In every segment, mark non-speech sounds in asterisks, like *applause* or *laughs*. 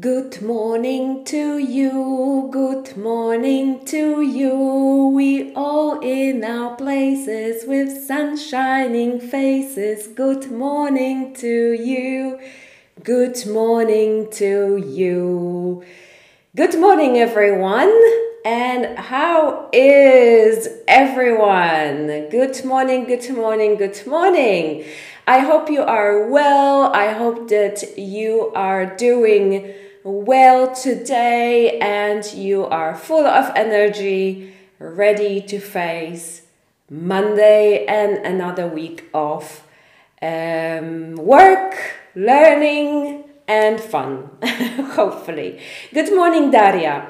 Good morning to you, good morning to you. We all in our places with sun shining faces. Good morning to you, good morning to you. Good morning, everyone. And how is everyone? Good morning, good morning, good morning. I hope you are well. I hope that you are doing well today and you are full of energy, ready to face Monday and another week of um, work, learning, and fun, *laughs* hopefully. Good morning, Daria.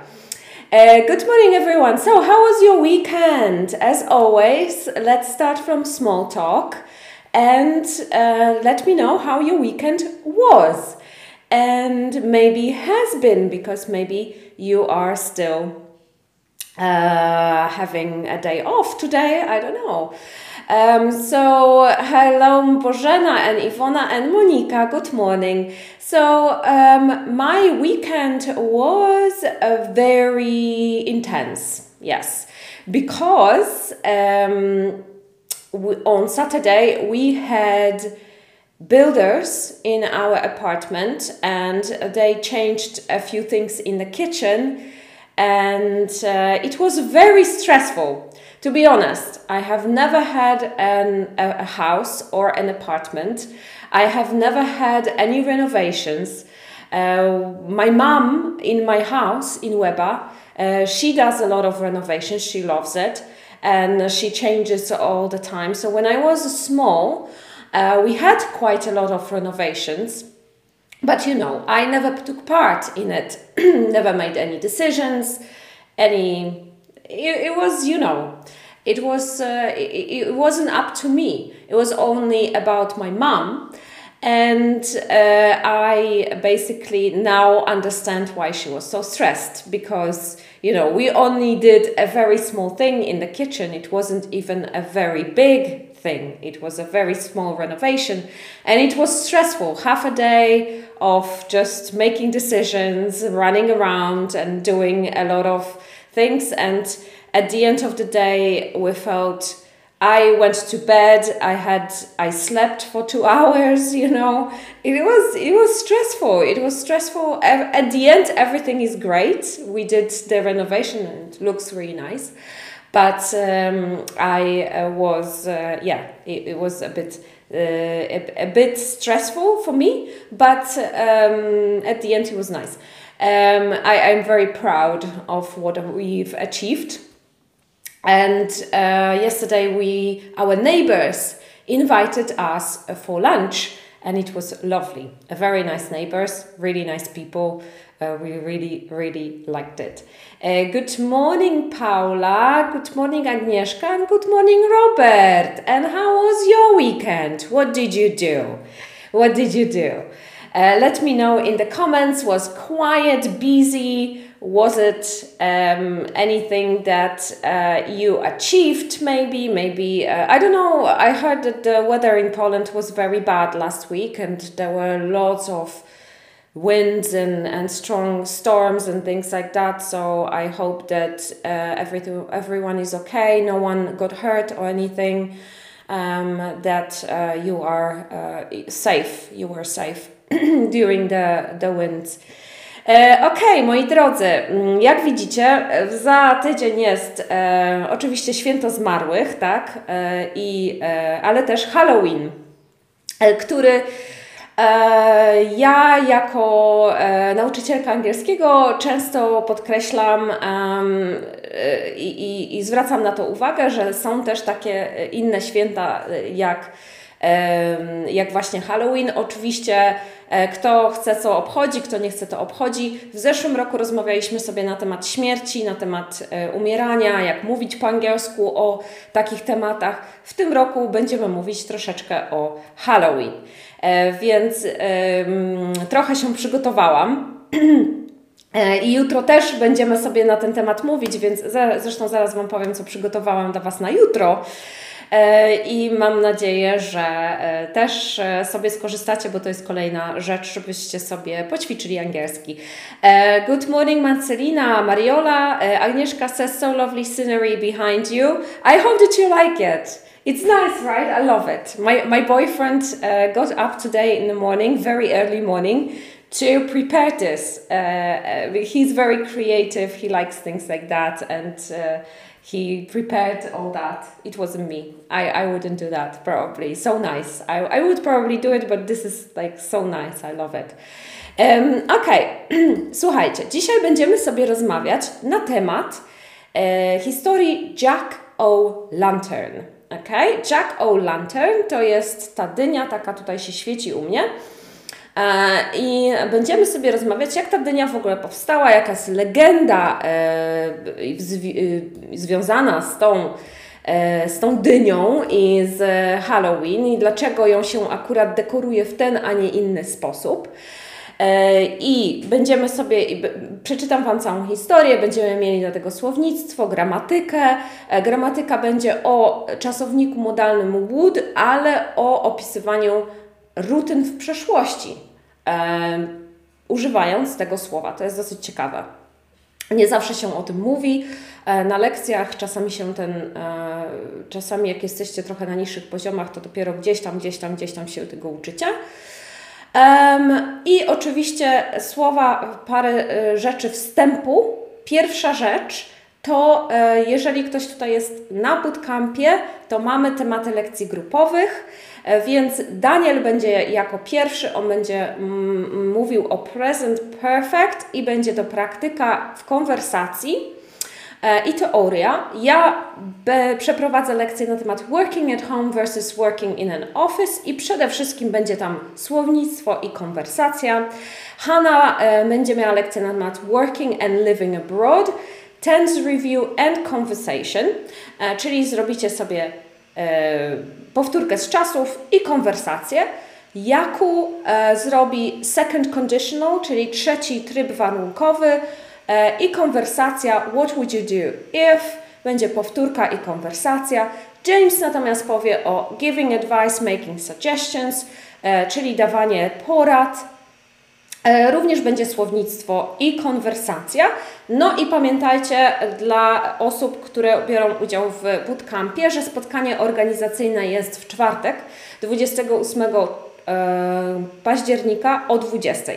Uh, good morning, everyone. So, how was your weekend? As always, let's start from small talk and uh, let me know how your weekend was and maybe has been because maybe you are still uh, having a day off today. I don't know. Um, so, hello, Bożena and Ivona and Monika. Good morning. So, um, my weekend was uh, very intense. Yes, because um, we, on Saturday we had builders in our apartment and they changed a few things in the kitchen and uh, it was very stressful to be honest i have never had an, a, house or an apartment. I have never had any renovations. Uh, my mom in my house in Weber, uh, she does a lot of renovations. She loves it and she changes all the time. So when i was small uh, we had quite a lot of renovations, but you know, I never took part in it, *clears throat* never made any decisions, any. It, it was, you know, it was uh, it, it, wasn't up to me. It was only about my mom, and uh, I basically now understand why she was so stressed because you know we only did a very small thing in the kitchen. It wasn't even a very big thing. It was a very small renovation and it was stressful. Half a day of just making decisions, running around and doing a lot of things. And at the end of the day, we felt I went to bed. I had I slept for two *laughs* hours. You know, it was it was stressful. It was stressful. At the end, everything is great. We did the renovation and it looks really nice. But um, I uh, was, uh, yeah, it, it, was a bit. Uh, a, a, bit stressful for me, but um, at the end it was nice. Um, I, am very proud of what we've achieved. And uh, yesterday, we our neighbors invited us for lunch, and it was lovely. A very nice neighbors, really nice people. Uh, we really, really liked it. Uh, good morning, Paula. Good morning, Agnieszka. And good morning, Robert. And how was your weekend? What did you do? What did you do? Uh, let me know in the comments. Was quiet, busy? Was it um, anything that uh, you achieved? Maybe, maybe uh, I don't know. I heard that the weather in Poland was very bad last week, and there were lots of winds and, and strong storms and things like that. So I hope that uh, everything, everyone is okay, no one got hurt or anything, um, that uh, you are uh, safe, you were safe *clears throat* during the, the winds. E, okay, moi drodzy, mm, jak widzicie, za tydzień jest e, oczywiście święto zmarłych, tak, e, i, e, ale też Halloween, e, który E, ja jako nauczycielka angielskiego często podkreślam i, i, i zwracam na to uwagę, że są też takie inne święta jak jak właśnie Halloween. Oczywiście kto chce co obchodzi, kto nie chce to obchodzi. W zeszłym roku rozmawialiśmy sobie na temat śmierci, na temat umierania, jak mówić po angielsku o takich tematach. W tym roku będziemy mówić troszeczkę o Halloween. E, więc trochę się przygotowałam. *clears throat* E, I jutro też będziemy sobie na ten temat mówić, więc zresztą zaraz Wam powiem, co przygotowałam dla Was na jutro. I mam nadzieję, że też sobie skorzystacie, bo to jest kolejna rzecz, żebyście sobie poćwiczyli angielski. Good morning Marcelina, Mariola, Agnieszka says so lovely scenery behind you. I hope that you like it. It's nice, right? I love it. My, my boyfriend uh, got up today in the morning, very early morning, to prepare this. Uh, he's very creative, he likes things like that, and uh, he prepared all that. It wasn't me. I, I wouldn't do that, probably. So nice. I, I would probably do it, but this is like so nice. I love it. Um, Okej, okay. *clears throat* słuchajcie, dzisiaj będziemy sobie rozmawiać na temat e, historii Jack O' Lantern. Jack O' Lantern to jest ta dynia, taka tutaj się świeci u mnie. E, I będziemy sobie rozmawiać, jak ta dynia w ogóle powstała, jaka jest legenda e, e, związana z tą, z tą dynią i z Halloween i dlaczego ją się akurat dekoruje w ten, a nie inny sposób. E, I będziemy sobie, przeczytam Wam całą historię, będziemy mieli do tego słownictwo, gramatykę. E, gramatyka będzie o czasowniku modalnym would, ale o opisywaniu rutyn w przeszłości, e, używając tego słowa. To jest dosyć ciekawe. Nie zawsze się o tym mówi. Na lekcjach czasami się ten, czasami jak jesteście trochę na niższych poziomach, to dopiero gdzieś tam, gdzieś tam, gdzieś tam się tego uczycie. I oczywiście słowa, parę y, rzeczy wstępu. Pierwsza rzecz to y, jeżeli ktoś tutaj jest na bootcampie, to mamy tematy lekcji grupowych, więc Daniel będzie jako pierwszy, on będzie mm, mówił o present perfect i będzie to praktyka w konwersacji. E, i teoria. Ja przeprowadzę lekcję na temat working at home versus working in an office i przede wszystkim będzie tam słownictwo i konwersacja. Hanna e, będzie miała lekcję na temat working and living abroad, tense review and conversation, e, czyli zrobicie sobie powtórkę z czasów i konwersację. Jaku zrobi second conditional, czyli trzeci tryb warunkowy, E, i konwersacja What would you do if? Będzie powtórka i konwersacja. James natomiast powie o giving advice, making suggestions, e, czyli dawanie porad. E, również będzie słownictwo i konwersacja. No i pamiętajcie dla osób, które biorą udział w bootcampie, że spotkanie organizacyjne jest w czwartek 28 października o 20.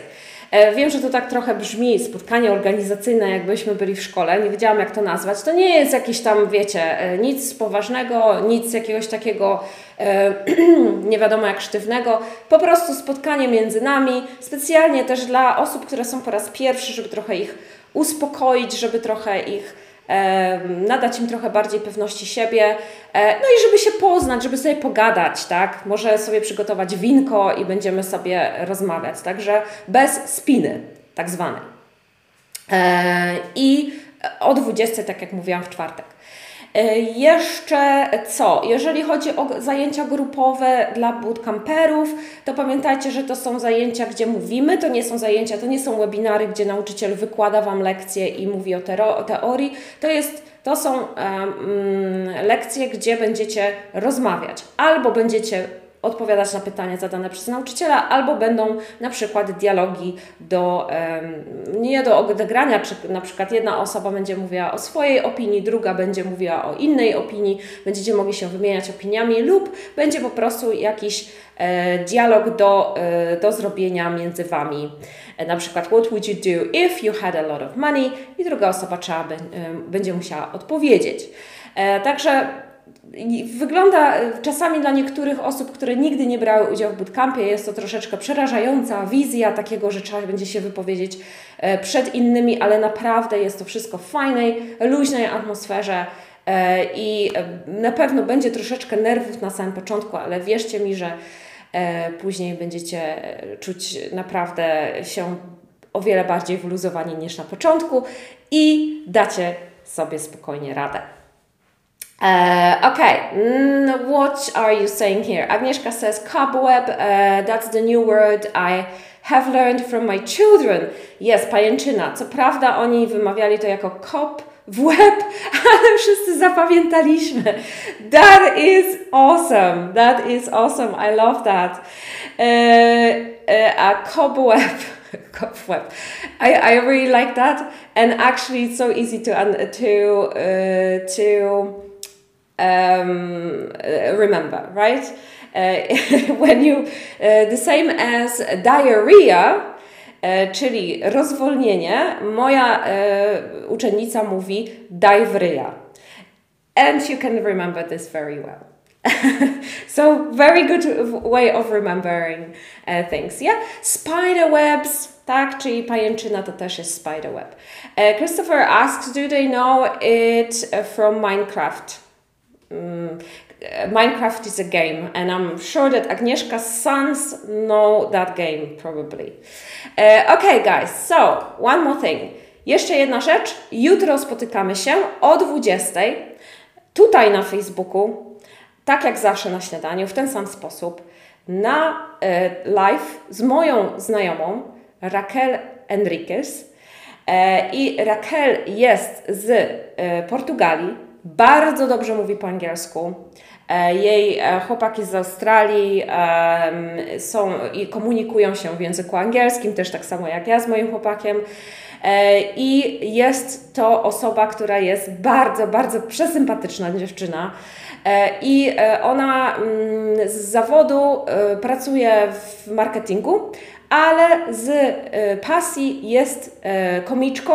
E, wiem, że to tak trochę brzmi, spotkanie organizacyjne, jakbyśmy byli w szkole, nie wiedziałam jak to nazwać. To nie jest jakiś tam, wiecie, e, nic poważnego, nic jakiegoś takiego e, *clears throat* nie wiadomo jak sztywnego, po prostu spotkanie między nami, specjalnie też dla osób, które są po raz pierwszy, żeby trochę ich uspokoić, żeby trochę ich nadać im trochę bardziej pewności siebie, e, no i żeby się poznać, żeby sobie pogadać, tak? Może sobie przygotować winko i będziemy sobie rozmawiać, także bez spiny, tak zwanej. E, I o 20, tak jak mówiłam w czwartek. E, jeszcze co? Jeżeli chodzi o zajęcia grupowe dla bootcamperów, to pamiętajcie, że to są zajęcia, gdzie mówimy, to nie są zajęcia, to nie są webinary, gdzie nauczyciel wykłada Wam lekcje i mówi o, o teorii. To, jest, to są um, lekcje, gdzie będziecie rozmawiać albo będziecie odpowiadać na pytania zadane przez nauczyciela, albo będą na przykład dialogi do, nie do odegrania, czy na przykład jedna osoba będzie mówiła o swojej opinii, druga będzie mówiła o innej opinii, będziecie mogli się wymieniać opiniami lub będzie po prostu jakiś e, dialog do, e, do zrobienia między Wami. E, na przykład, what would you do if you had a lot of money? I druga osoba trzeba, będzie musiała odpowiedzieć. Także Wygląda e, czasami dla niektórych osób, które nigdy nie brały udziału w bootcampie, jest to troszeczkę przerażająca wizja takiego, że trzeba będzie się wypowiedzieć e, przed innymi, ale naprawdę jest to wszystko w fajnej, luźnej atmosferze e, i na pewno będzie troszeczkę nerwów na samym początku, ale wierzcie mi, że później będziecie czuć naprawdę się o wiele bardziej wyluzowani niż na początku i dacie sobie spokojnie radę. Uh, okay, mm, what are you saying here? Agnieszka says cobweb, uh, that's the new word I have learned from my children. Yes, pajęczyna. Co prawda oni wymawiali to jako cop w *laughs* ale wszyscy zapamiętaliśmy. That is awesome. That is awesome. I love that. Uh, a cobweb. *laughs* cobweb. I, I really like that. And actually, it's so easy to to to um, remember, right? *laughs* when you the same as diarrhea E, czyli rozwolnienie, moja e, uczennica mówi ryja. And you can remember this very well. *laughs* so very good way of remembering uh, things, yeah? Spider webs, tak, czyli pajęczyna to też jest spider web. Uh, Christopher asks, do they know it from Minecraft? Mm, Minecraft is a game, and I'm sure that Agnieszka's sons know that game probably. Uh, okay, guys, so one more thing. Jeszcze jedna rzecz. Jutro spotykamy się o 20 tutaj na Facebooku, tak jak zawsze na śniadaniu, w ten sam sposób, na e, live z moją znajomą Raquel Enriquez. E, I Raquel jest z Portugalii, bardzo dobrze mówi po angielsku. E, jej e, chłopaki z Australii są i komunikują się w języku angielskim, też tak samo jak ja z moim chłopakiem. E, I jest to osoba, która jest bardzo, bardzo przesympatyczna dziewczyna. I ona mm, z zawodu pracuje w marketingu, ale z pasji jest komiczką,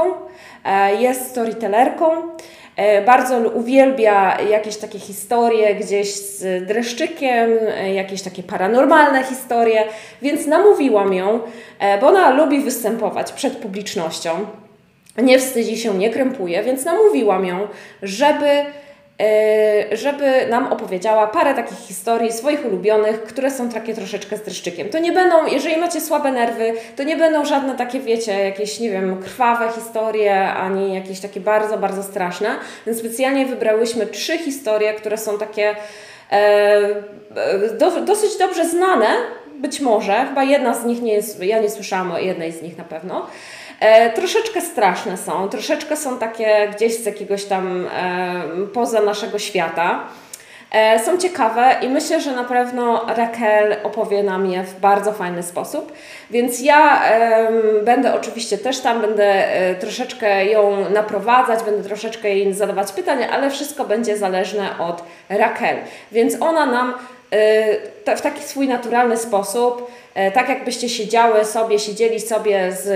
jest storytellerką. E, bardzo uwielbia jakieś takie historie gdzieś z dreszczykiem, e, jakieś takie paranormalne historie, więc namówiłam ją, e, bo ona lubi występować przed publicznością. Nie wstydzi się, nie krępuje, więc namówiłam ją, żeby żeby nam opowiedziała parę takich historii swoich ulubionych, które są takie troszeczkę z dreszczykiem. To nie będą, jeżeli macie słabe nerwy, to nie będą żadne takie, wiecie, jakieś, nie wiem, krwawe historie, ani jakieś takie bardzo, bardzo straszne. Więc specjalnie wybrałyśmy trzy historie, które są takie e, do, dosyć dobrze znane, być może, chyba jedna z nich nie jest, ja nie słyszałam o jednej z nich na pewno, E, troszeczkę straszne są, troszeczkę są takie gdzieś z jakiegoś tam e, poza naszego świata. E, są ciekawe i myślę, że na pewno Raquel opowie nam je w bardzo fajny sposób. Więc ja będę oczywiście też tam, będę troszeczkę ją naprowadzać, będę troszeczkę jej zadawać pytania, ale wszystko będzie zależne od Raquel. Więc ona nam w taki swój naturalny sposób E, tak jakbyście siedziały sobie, siedzieli sobie z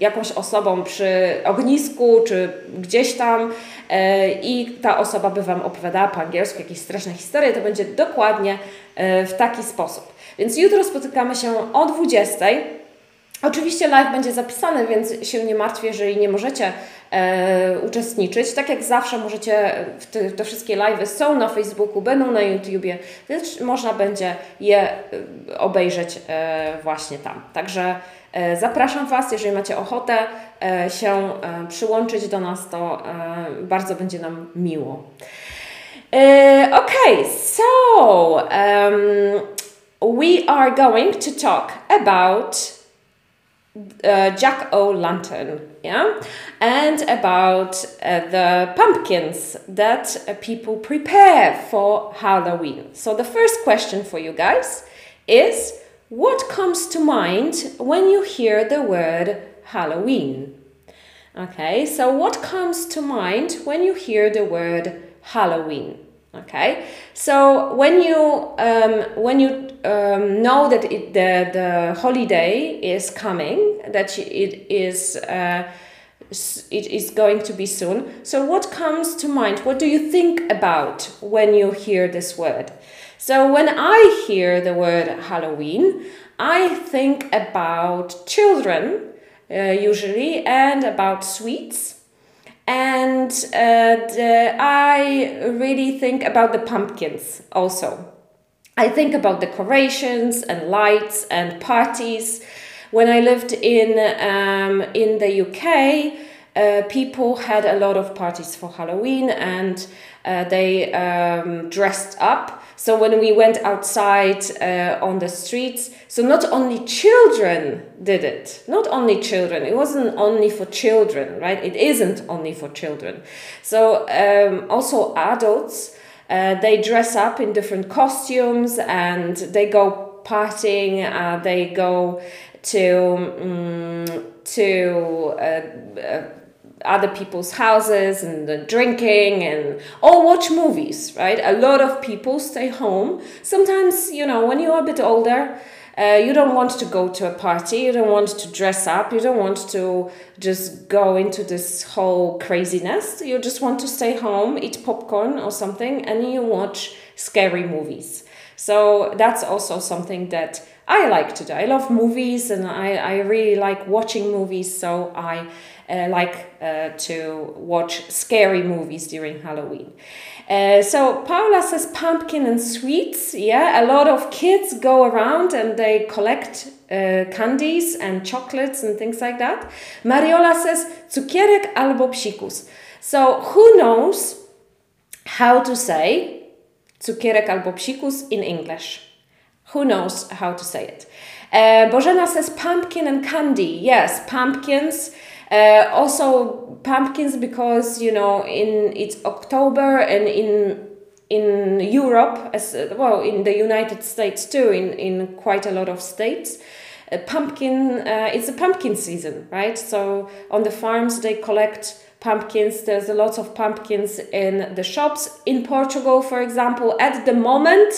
jakąś osobą przy ognisku czy gdzieś tam e, i ta osoba by Wam opowiadała po angielsku jakieś straszne historie, to będzie dokładnie e, w taki sposób. Więc jutro spotykamy się o 20. Oczywiście live będzie zapisany, więc się nie martwię, jeżeli nie możecie e, uczestniczyć. Tak jak zawsze możecie, te, te wszystkie live'y są na Facebooku, będą na YouTubie, więc można będzie je e, obejrzeć e, właśnie tam. Także e, zapraszam Was, jeżeli macie ochotę e, się e, przyłączyć do nas, to bardzo będzie nam miło. okay, so um, we are going to talk about uh, Jack O' Lantern, yeah, and about uh, the pumpkins that uh, people prepare for Halloween. So, the first question for you guys is what comes to mind when you hear the word Halloween? Okay, so what comes to mind when you hear the word Halloween? Okay, so when you um, when you um, know that it, the the holiday is coming, that it is uh, it is going to be soon. So what comes to mind? What do you think about when you hear this word? So when I hear the word Halloween, I think about children uh, usually and about sweets and uh, the, I really think about the pumpkins also. I think about decorations and lights and parties. When I lived in um, in the UK, uh, people had a lot of parties for Halloween and uh, they um, dressed up So when we went outside uh, on the streets, so not only children did it, not only children, it wasn't only for children, right? It isn't only for children. So um, also adults, uh, they dress up in different costumes and they go partying, uh, they go to um, to uh, uh, other people's houses and the drinking and or watch movies right? A lot of people stay home. Sometimes you know when you're a bit older uh, you don't want to go to a party. You don't want to dress up. You don't want to just go into this whole craziness. You just want to stay home eat popcorn or something and you watch scary movies. So that's also something that I like to do. I love movies and I, I really like watching movies, so I uh, like uh, to watch scary movies during Halloween. Uh, so Paula says pumpkin and sweets. Yeah, a lot of kids go around and they collect uh, candies and chocolates and things like that. Mariola says cukierek albo psikus. So who knows how to say cukierek albo psikus in English? Who knows how to say it? Uh, Bożena says pumpkin and candy. Yes, pumpkins. Uh, also pumpkins because you know in it's October and in in Europe as well in the United States too in in quite a lot of states. A pumpkin uh, it's a pumpkin season right so on the farms they collect pumpkins there's a lot of pumpkins in the shops in portugal for example at the moment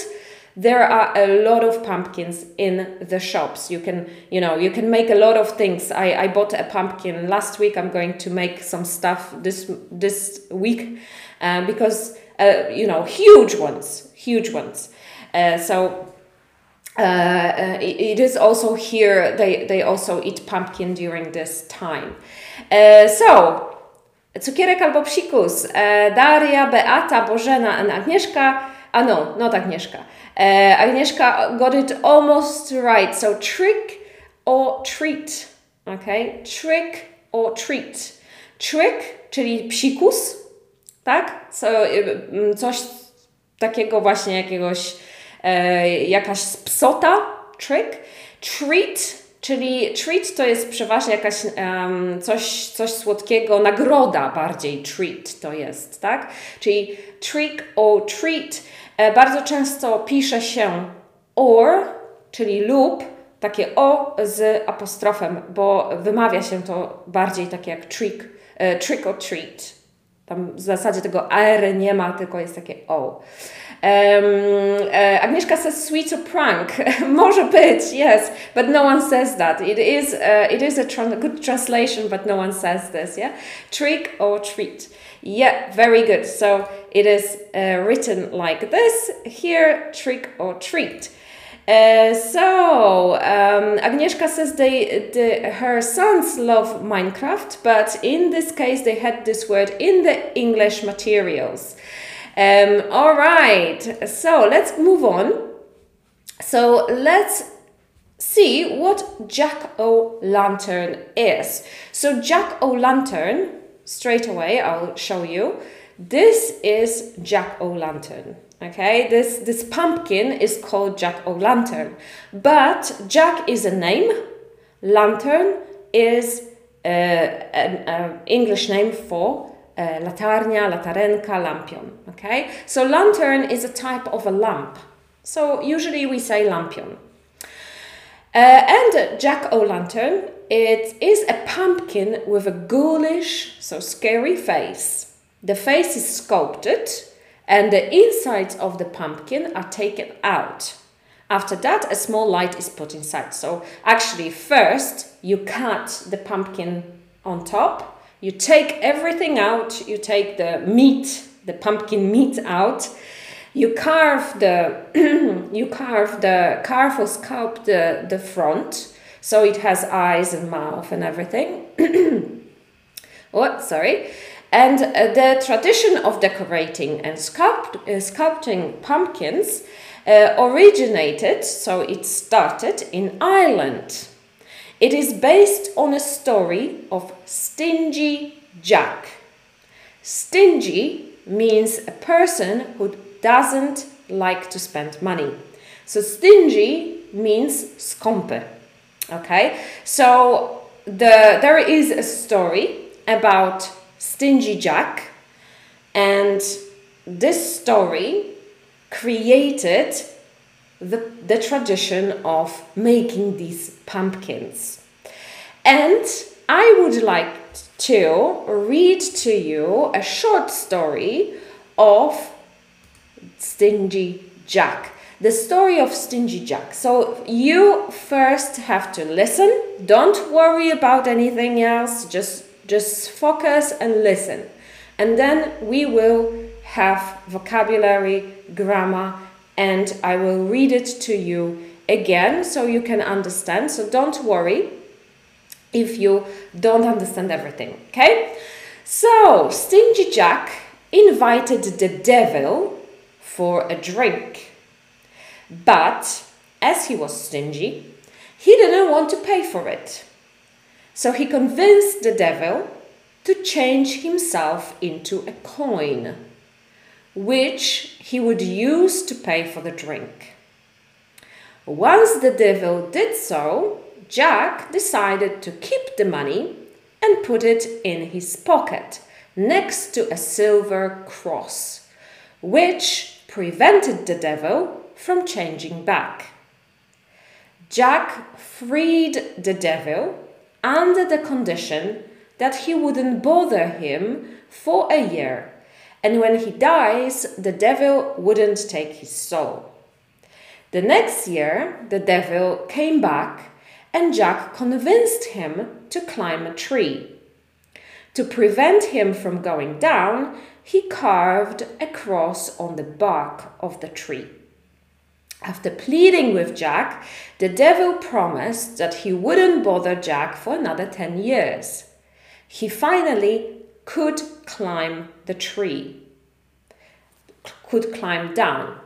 there are a lot of pumpkins in the shops. You can you know you can make a lot of things. I, I bought a pumpkin last week. I'm going to make some stuff this this week uh, because uh, you know huge ones huge ones. Uh, so uh, uh, it, is also here they, they also eat pumpkin during this time. Uh, so cukierek albo psikus. Daria beata bożena and agnieszka a no not agnieszka uh, Agnieszka got it almost right. So trick or treat. Okay? Trick or treat. Trick, czyli psikus, tak? Y, coś takiego właśnie jakiegoś, e, jakaś psota, trick. Treat, czyli treat to jest przeważnie jakaś um, coś, coś słodkiego, nagroda bardziej treat to jest, tak? Czyli trick or treat E, bardzo często pisze się or, czyli lub, takie o z apostrofem, bo wymawia się to bardziej takie jak trick, e, trick or treat. Tam w zasadzie tego R nie ma, tylko jest takie o. Agnieszka says sweet or prank. *laughs* Może być, yes, but no one says that. It is, it is a good translation, but no one says this, yeah? Trick or treat. Yeah, very good. So it is written like this here trick or treat. Uh, so um, Agnieszka says they, the, her sons love Minecraft, but in this case they had this word in the English materials. Um, all right, so let's move on. So let's see what Jack o' Lantern is. So Jack o' Lantern straight away I'll show you. This is Jack o' Lantern. Okay, this this pumpkin is called Jack o' Lantern, but Jack is a name. Lantern is uh, an uh, English name for uh, latarnia, latarenka, lampion. Okay, so lantern is a type of a lamp. So usually we say lampion. Uh, and Jack o' Lantern it is a pumpkin with a ghoulish, so scary face. The face is sculpted and the insides of the pumpkin are taken out. After that, a small light is put inside. So, actually, first you cut the pumpkin on top, you take everything out, you take the meat, the pumpkin meat out, you carve the *clears throat* you carve the carve or sculpt the, the front so it has eyes and mouth and everything. what? *clears throat* Sorry. And uh, the tradition of decorating and sculpt, uh, sculpting pumpkins uh, originated, so it started in Ireland. It is based on a story of Stingy Jack. Stingy means a person who doesn't like to spend money. So stingy means skąpy. Okay, so the there is a story about Stingy Jack, and this story created the, the tradition of making these pumpkins. And I would like to read to you a short story of Stingy Jack. The story of Stingy Jack. So you first have to listen. Don't worry about anything else. Just just focus and listen. And then we will have vocabulary, grammar, and I will read it to you again so you can understand. So don't worry if you don't understand everything, okay? So, Stingy Jack invited the devil for a drink. But as he was stingy, he didn't want to pay for it. So he convinced the devil to change himself into a coin, which he would use to pay for the drink. Once the devil did so, Jack decided to keep the money and put it in his pocket next to a silver cross, which prevented the devil from changing back. Jack freed the devil under the condition that he wouldn't bother him for a year, and when he dies, the devil wouldn't take his soul. The next year, the devil came back, and Jack convinced him to climb a tree. To prevent him from going down, he carved a cross on the bark of the tree. After pleading with Jack, the devil promised that he wouldn't bother Jack for another 10 years. He finally could climb the tree, could climb down.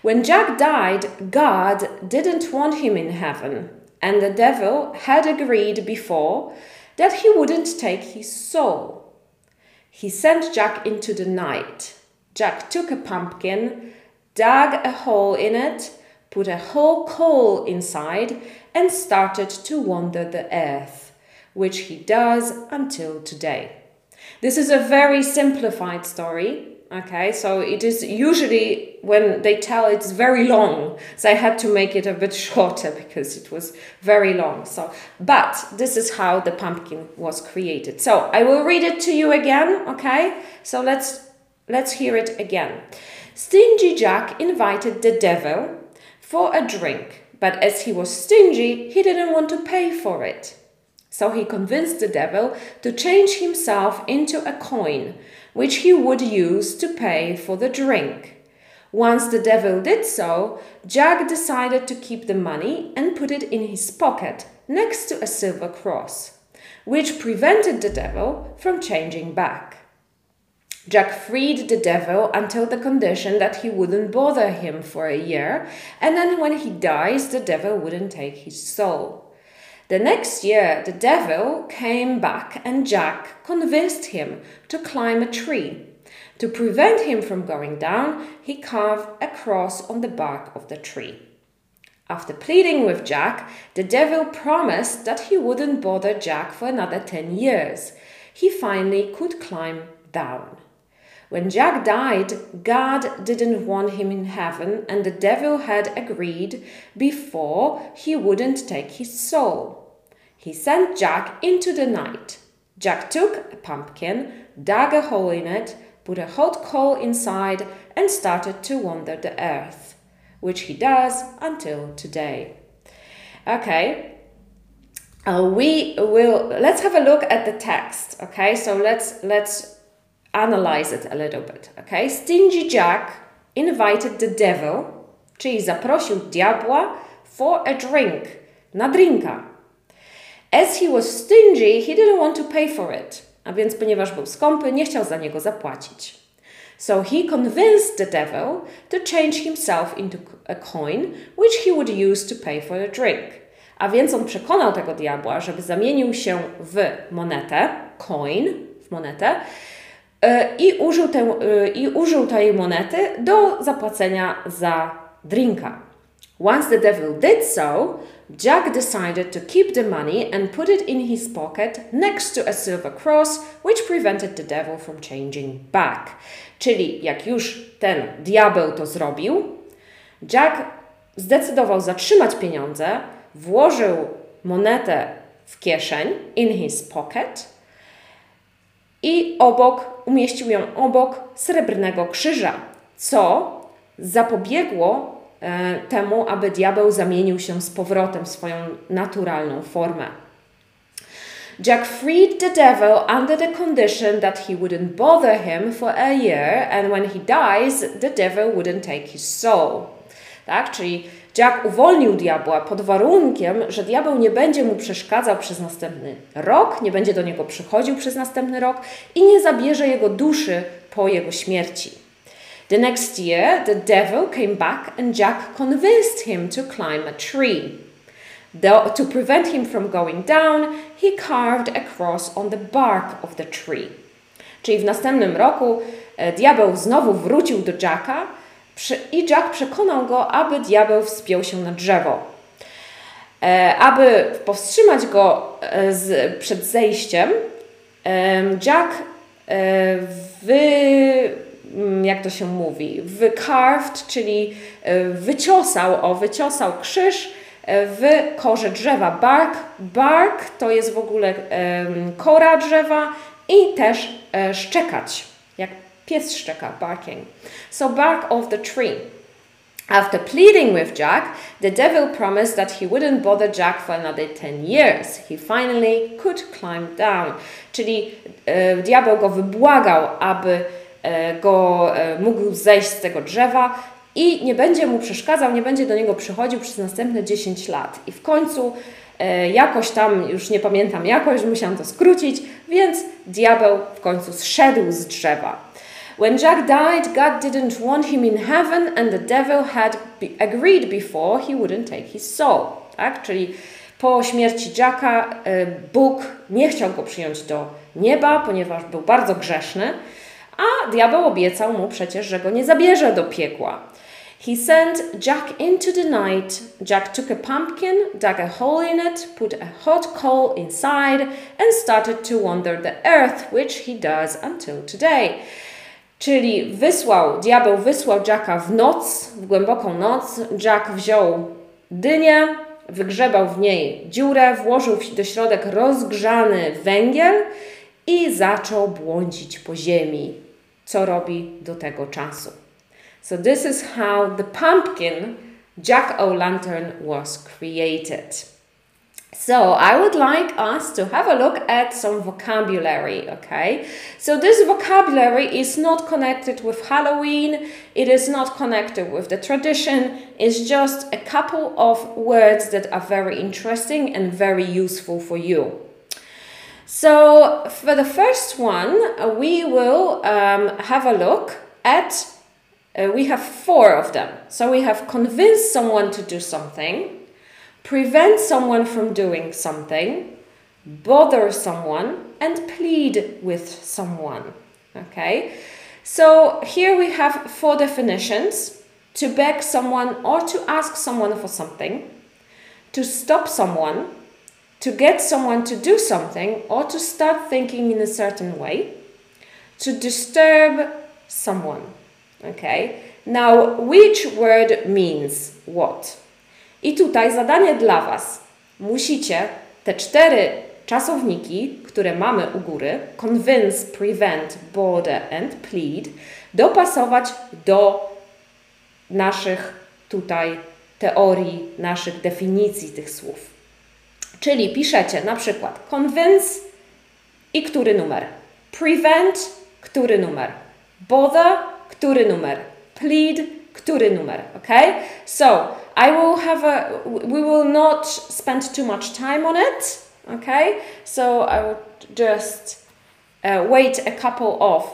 When Jack died, God didn't want him in heaven, and the devil had agreed before that he wouldn't take his soul. He sent Jack into the night. Jack took a pumpkin dug a hole in it, put a whole coal inside, and started to wander the earth, which he does until today. This is a very simplified story. Okay, so it is usually when they tell it's very long, so I had to make it a bit *laughs* shorter because it was very long. So, but this is how the pumpkin was created. So I will read it to you again. Okay, so let's let's hear it again. Stingy Jack invited the devil for a drink, but as he was stingy, he didn't want to pay for it. So he convinced the devil to change himself into a coin, which he would use to pay for the drink. Once the devil did so, Jack decided to keep the money and put it in his pocket next to a silver cross, which prevented the devil from changing back. Jack freed the devil until the condition that he wouldn't bother him for a year, and then when he dies, the devil wouldn't take his soul. The next year, the devil came back, and Jack convinced him to climb a tree. To prevent him from going down, he carved a cross on the bark of the tree. After pleading with Jack, the devil promised that he wouldn't bother Jack for another 10 years. He finally could climb down. When Jack died, God didn't want him in heaven, and the devil had agreed before he wouldn't take his soul. He sent Jack into the night. Jack took a pumpkin, dug a hole in it, put a hot coal inside, and started to wander the earth, which he does until today. Okay, uh, we will let's have a look at the text. Okay, so let's let's analyze it a little bit, okay? Stingy Jack invited the devil, czyli zaprosił diabła for a drink, na drinka. As he was stingy, he didn't want to pay for it. A więc ponieważ był skąpy, nie chciał za niego zapłacić. So he convinced the devil to change himself into a coin, which he would use to pay for a drink. A więc on przekonał tego diabła, żeby zamienił się w monetę, coin, w monetę, i użył, tę, i użył tej monety do zapłacenia za drinka. Once the devil did so, Jack decided to keep the money and put it in his pocket next to a silver cross, which prevented the devil from changing back. Czyli jak już ten diabeł to zrobił, Jack zdecydował zatrzymać pieniądze, włożył monetę w kieszeń, in his pocket, i obok, umieścił ją obok srebrnego krzyża, co zapobiegło temu, aby diabeł zamienił się z powrotem w swoją naturalną formę. Jack freed the devil under the condition that he wouldn't bother him for a year, and when he dies, the devil wouldn't take his soul. Tak? Czyli Jack uwolnił diabła pod warunkiem, że diabeł nie będzie mu przeszkadzał przez następny rok, nie będzie do niego przychodził przez następny rok i nie zabierze jego duszy po jego śmierci. The next year, the devil came back and Jack convinced him to climb a tree. Though, to prevent him from going down, he carved a cross on the bark of the tree. Czyli w następnym roku e, diabeł znowu wrócił do Jacka i Jack przekonał go, aby diabeł wspiął się na drzewo. E, aby powstrzymać go e, z, przed zejściem, Jack e, wy, jak to się mówi, wycarved, czyli e, wyciosał, o, wyciosał krzyż e, w korze drzewa. Bark, bark to jest w ogóle kora drzewa i też szczekać, jak Pies szczeka, barking. So bark off the tree. After pleading with Jack, the devil promised that he wouldn't bother Jack for another 10 years. He finally could climb down. Czyli e, diabeł go wybłagał, aby e, go e, mógł zejść z tego drzewa i nie będzie mu przeszkadzał, nie będzie do niego przychodził przez następne 10 lat. I w końcu e, jakoś tam, już nie pamiętam jakoś, musiałam to skrócić, więc diabeł w końcu zszedł z drzewa. When Jack died, God didn't want him in heaven, and the devil had agreed before he wouldn't take his soul. Tak? Czyli po śmierci Jacka e, Bóg nie chciał go przyjąć do nieba, ponieważ był bardzo grzeszny, a diabeł obiecał mu przecież, że go nie zabierze do piekła. He sent Jack into the night. Jack took a pumpkin, dug a hole in it, put a hot coal inside, and started to wander the earth, which he does until today. Czyli wysłał, diabeł wysłał Jacka w noc, w głęboką noc. Jack wziął dynię, wygrzebał w niej dziurę, włożył do środek rozgrzany węgiel i zaczął błądzić po ziemi, co robi do tego czasu. So this is how the pumpkin jack-o'-lantern was created. So I would like us to have a look at some vocabulary, okay? So this vocabulary is not connected with Halloween, it is not connected with the tradition, it's just a couple of words that are very interesting and very useful for you. So for the first one, we will um, have a look at, uh, we have four of them. So we have convince someone to do something, prevent someone from doing something, bother someone, and plead with someone. Okay, so here we have four definitions to beg someone or to ask someone for something, to stop someone, to get someone to do something or to start thinking in a certain way, to disturb someone. Okay, now which word means what? I tutaj zadanie dla Was. Musicie te cztery czasowniki, które mamy u góry, convince, prevent, border and plead, dopasować do naszych tutaj teorii, naszych definicji tych słów. Czyli piszecie na przykład convince i który numer, prevent, który numer, bother, który numer, plead, który numer, ok? So, I will have a, we will not spend too much time on it, okay? So I will just uh, wait a couple of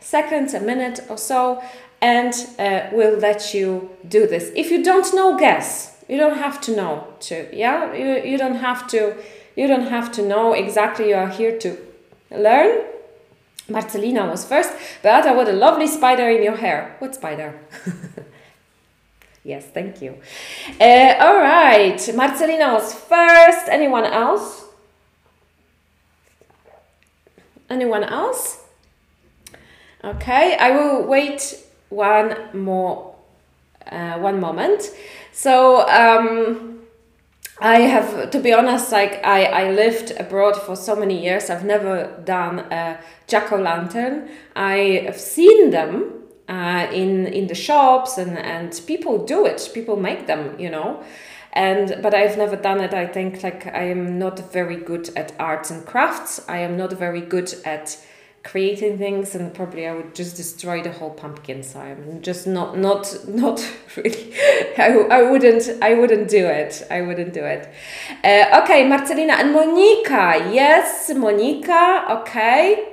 seconds, a minute or so, and uh, we'll let you do this. If you don't know, guess. You don't have to know to, yeah? You, you don't have to, you don't have to know exactly you are here to learn. Marcelina was first. Beata, what a lovely spider in your hair. What spider? *laughs* yes, thank you. Uh, all right, Marcelina was first. Anyone else? Anyone else? Okay, I will wait one more, uh, one moment. So, um, I have, to be honest, like I, I lived abroad for so many years. I've never done a jack o' lantern. I've seen them uh, in in the shops and and people do it. People make them, you know. And but I've never done it. I think like I am not very good at arts and crafts. I am not very good at creating things and probably I would just destroy the whole pumpkin so I'm just not not *laughs* not really. I, I wouldn't I wouldn't do it. I wouldn't do it. Uh, okay Marcelina and Monica. Yes Monica. Okay.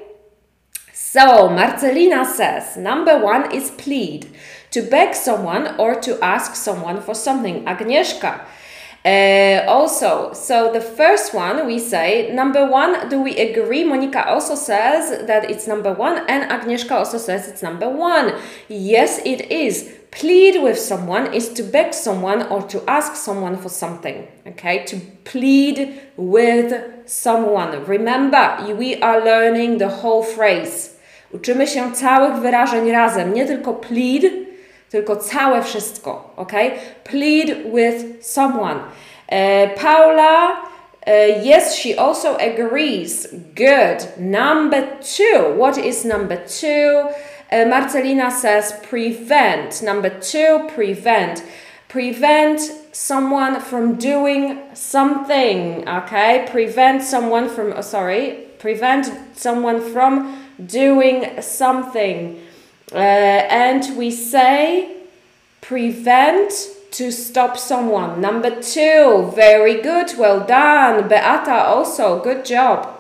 So Marcelina says number one is plead to beg someone or to ask someone for something. Agnieszka uh, also, so the first one we say number one, do we agree? Monica also says that it's number one, and Agnieszka also says it's number one. Yes, it is. Plead with someone is to beg someone or to ask someone for something. Okay, to plead with someone. Remember, we are learning the whole phrase. Uczymy się całych wyrażeń razem, nie tylko plead, tylko całe wszystko, ok? Plead with someone. Uh, Paula, uh, yes, she also agrees. Good. Number two. What is number two? Uh, Marcelina says prevent. Number two, prevent. Prevent someone from doing something. Okay. Prevent someone from, oh, sorry, prevent someone from doing something. Uh, and we say prevent to stop someone. Number two, very good, well done. Beata also, good job.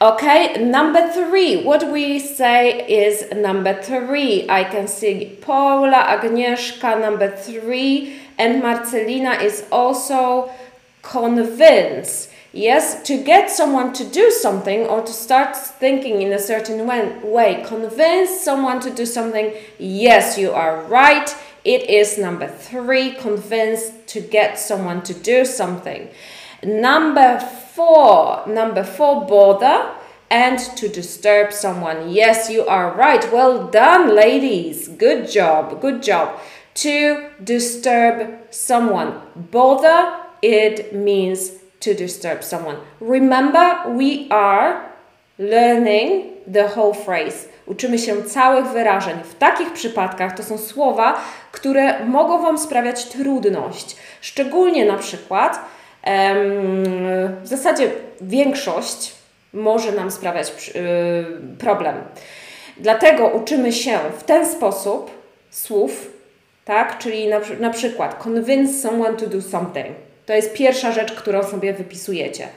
Okay, number three, what we say is number three. I can see Paula, Agnieszka, number three, and Marcelina is also convinced. Yes, to get someone to do something or to start thinking in a certain way, convince someone to do something. Yes, you are right. It is number three, convince to get someone to do something. Number four, number four, bother and to disturb someone. Yes, you are right. Well done, ladies. Good job. Good job. To disturb someone. Bother, it means to disturb someone. Remember, we are learning the whole phrase. Uczymy się całych wyrażeń. W takich przypadkach to są słowa, które mogą Wam sprawiać trudność. Szczególnie na przykład, w zasadzie większość może nam sprawiać y, problem. Dlatego uczymy się w ten sposób słów, tak? Czyli na, na przykład convince someone to do something to jest pierwsza rzecz, którą sobie wypisujecie.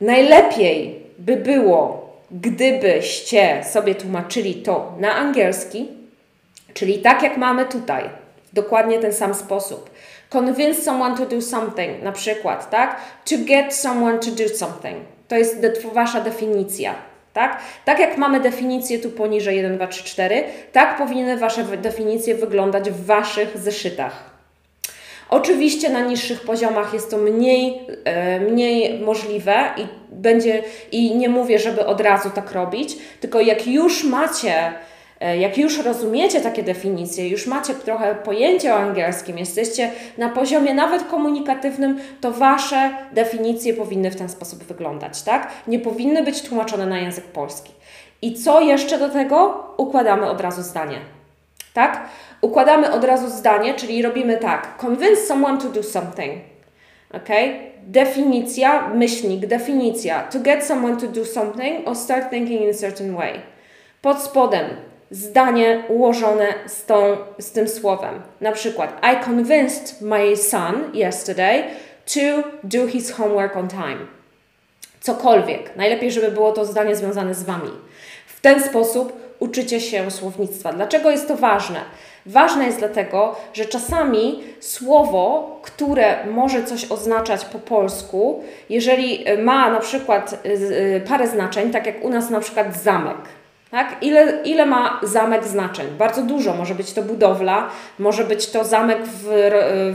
Najlepiej by było, gdybyście sobie tłumaczyli to na angielski, czyli tak jak mamy tutaj, dokładnie ten sam sposób. Convince someone to do something, na przykład, tak? To get someone to do something. To jest de Wasza definicja. Tak? tak jak mamy definicję tu poniżej 1, 2, 3, 4, tak powinny Wasze definicje wyglądać w Waszych zeszytach. Oczywiście na niższych poziomach jest to mniej, e, mniej możliwe i będzie i nie mówię, żeby od razu tak robić, tylko jak już macie e, jak już rozumiecie takie definicje, już macie trochę pojęcie o angielskim, jesteście na poziomie nawet komunikatywnym, to wasze definicje powinny w ten sposób wyglądać, tak? Nie powinny być tłumaczone na język polski. I co jeszcze do tego? Układamy od razu zdanie. Tak? Układamy od razu zdanie, czyli robimy tak. Convince someone to do something. Ok? Definicja, myślnik, definicja. To get someone to do something or start thinking in a certain way. Pod spodem zdanie ułożone z, tą, z tym słowem. Na przykład I convinced my son yesterday to do his homework on time. Cokolwiek. Najlepiej, żeby było to zdanie związane z Wami. W ten sposób uczycie się słownictwa. Dlaczego jest to ważne? Ważne jest dlatego, że czasami słowo, które może coś oznaczać po polsku, jeżeli ma na przykład parę znaczeń, tak jak u nas na przykład zamek, tak? Ile, ile ma zamek znaczeń? Bardzo dużo. Może być to budowla, może być to zamek w,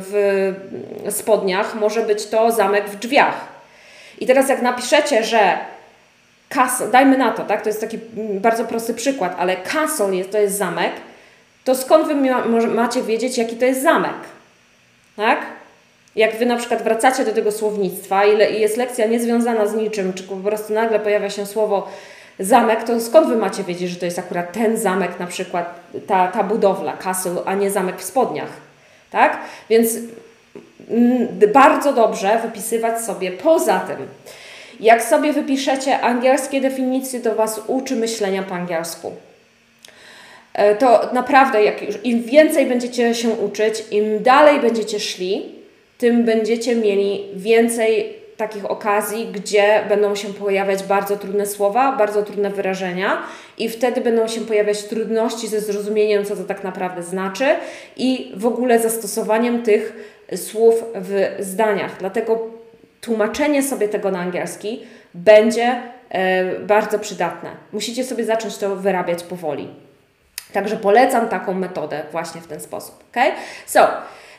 w spodniach, może być to zamek w drzwiach. I teraz jak napiszecie, że castle, dajmy na to, tak? To jest taki bardzo prosty przykład, ale castle jest, to jest zamek, to skąd Wy macie wiedzieć, jaki to jest zamek? Tak? Jak Wy na przykład wracacie do tego słownictwa i jest lekcja niezwiązana z niczym, czy po prostu nagle pojawia się słowo zamek, to skąd Wy macie wiedzieć, że to jest akurat ten zamek, na przykład ta, ta budowla, castle, a nie zamek w spodniach, tak? Więc mm, bardzo dobrze wypisywać sobie poza tym. Jak sobie wypiszecie angielskie definicje, to Was uczy myślenia po angielsku. E, to naprawdę, jak już, im więcej będziecie się uczyć, im dalej będziecie szli, tym będziecie mieli więcej takich okazji, gdzie będą się pojawiać bardzo trudne słowa, bardzo trudne wyrażenia, i wtedy będą się pojawiać trudności ze zrozumieniem, co to tak naprawdę znaczy, i w ogóle zastosowaniem tych słów w zdaniach. Dlatego tłumaczenie sobie tego na angielski będzie e, bardzo przydatne. Musicie sobie zacząć to wyrabiać powoli. Także polecam taką metodę właśnie w ten sposób. Okay? So,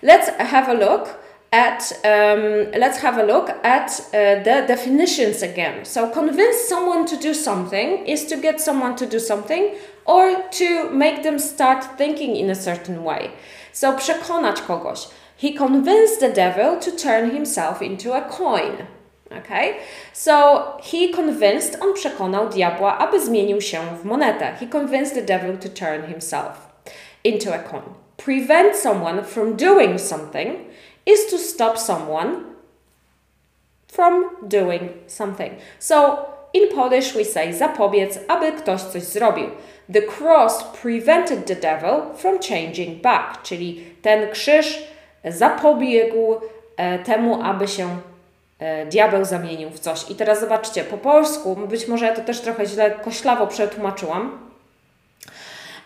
let's have a look at um, let's have a look at uh, the definitions again. So convince someone to do something is to get someone to do something or to make them start thinking in a certain way. So przekonać kogoś. He convinced the devil to turn himself into a coin. Okay? So he convinced, on przekonał diabła, aby zmienił się w monetę. He convinced the devil to turn himself into a coin. Prevent someone from doing something is to stop someone from doing something. So in Polish we say zapobiec, aby ktoś coś zrobił. The cross prevented the devil from changing back, czyli ten krzyż zapobiegł e, temu, aby się diabeł zamienił w coś. I teraz zobaczcie, po polsku, być może ja to też trochę źle koślawo przetłumaczyłam,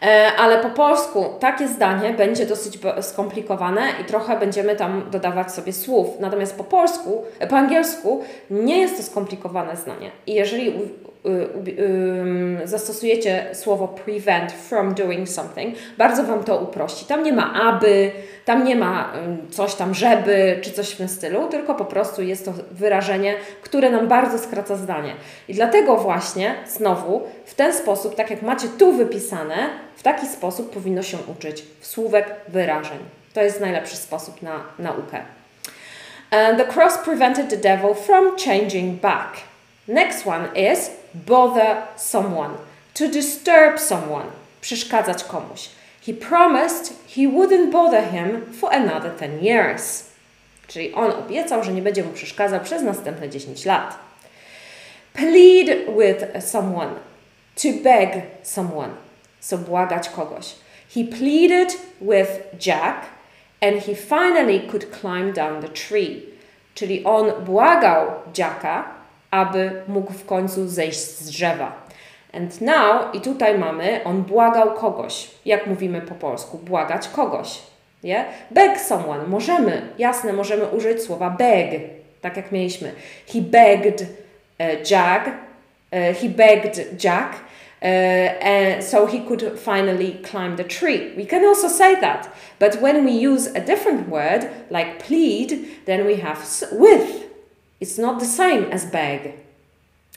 E, ale po polsku takie zdanie będzie dosyć skomplikowane i trochę będziemy tam dodawać sobie słów. Natomiast po polsku, e, po angielsku nie jest to skomplikowane zdanie. I jeżeli zastosujecie słowo prevent from doing something, bardzo Wam to uprości. Tam nie ma aby, tam nie ma coś tam żeby, czy coś w tym stylu, tylko po prostu jest to wyrażenie, które nam bardzo skraca zdanie. I dlatego właśnie, znowu, w ten sposób, tak jak macie tu wypisane, w taki sposób powinno się uczyć słówek wyrażeń. To jest najlepszy sposób na naukę. And the cross prevented the devil from changing back. Next one is bother someone. To disturb someone. Przeszkadzać komuś. He promised he wouldn't bother him for another 10 years. Czyli on obiecał, że nie będzie mu przeszkadzał przez następne 10 lat. Plead with someone. To beg someone. So błagać kogoś. He pleaded with Jack and he finally could climb down the tree. Czyli on błagał Jacka, aby mógł w końcu zejść z drzewa. And now, i tutaj mamy, on błagał kogoś. Jak mówimy po polsku? Błagać kogoś. Yeah? Beg someone. Możemy, jasne, możemy użyć słowa beg, tak jak mieliśmy. He begged uh, Jack. Uh, he begged Jack. Uh, so he could finally climb the tree. We can also say that. But when we use a different word, like plead, then we have with. It's not the same as beg.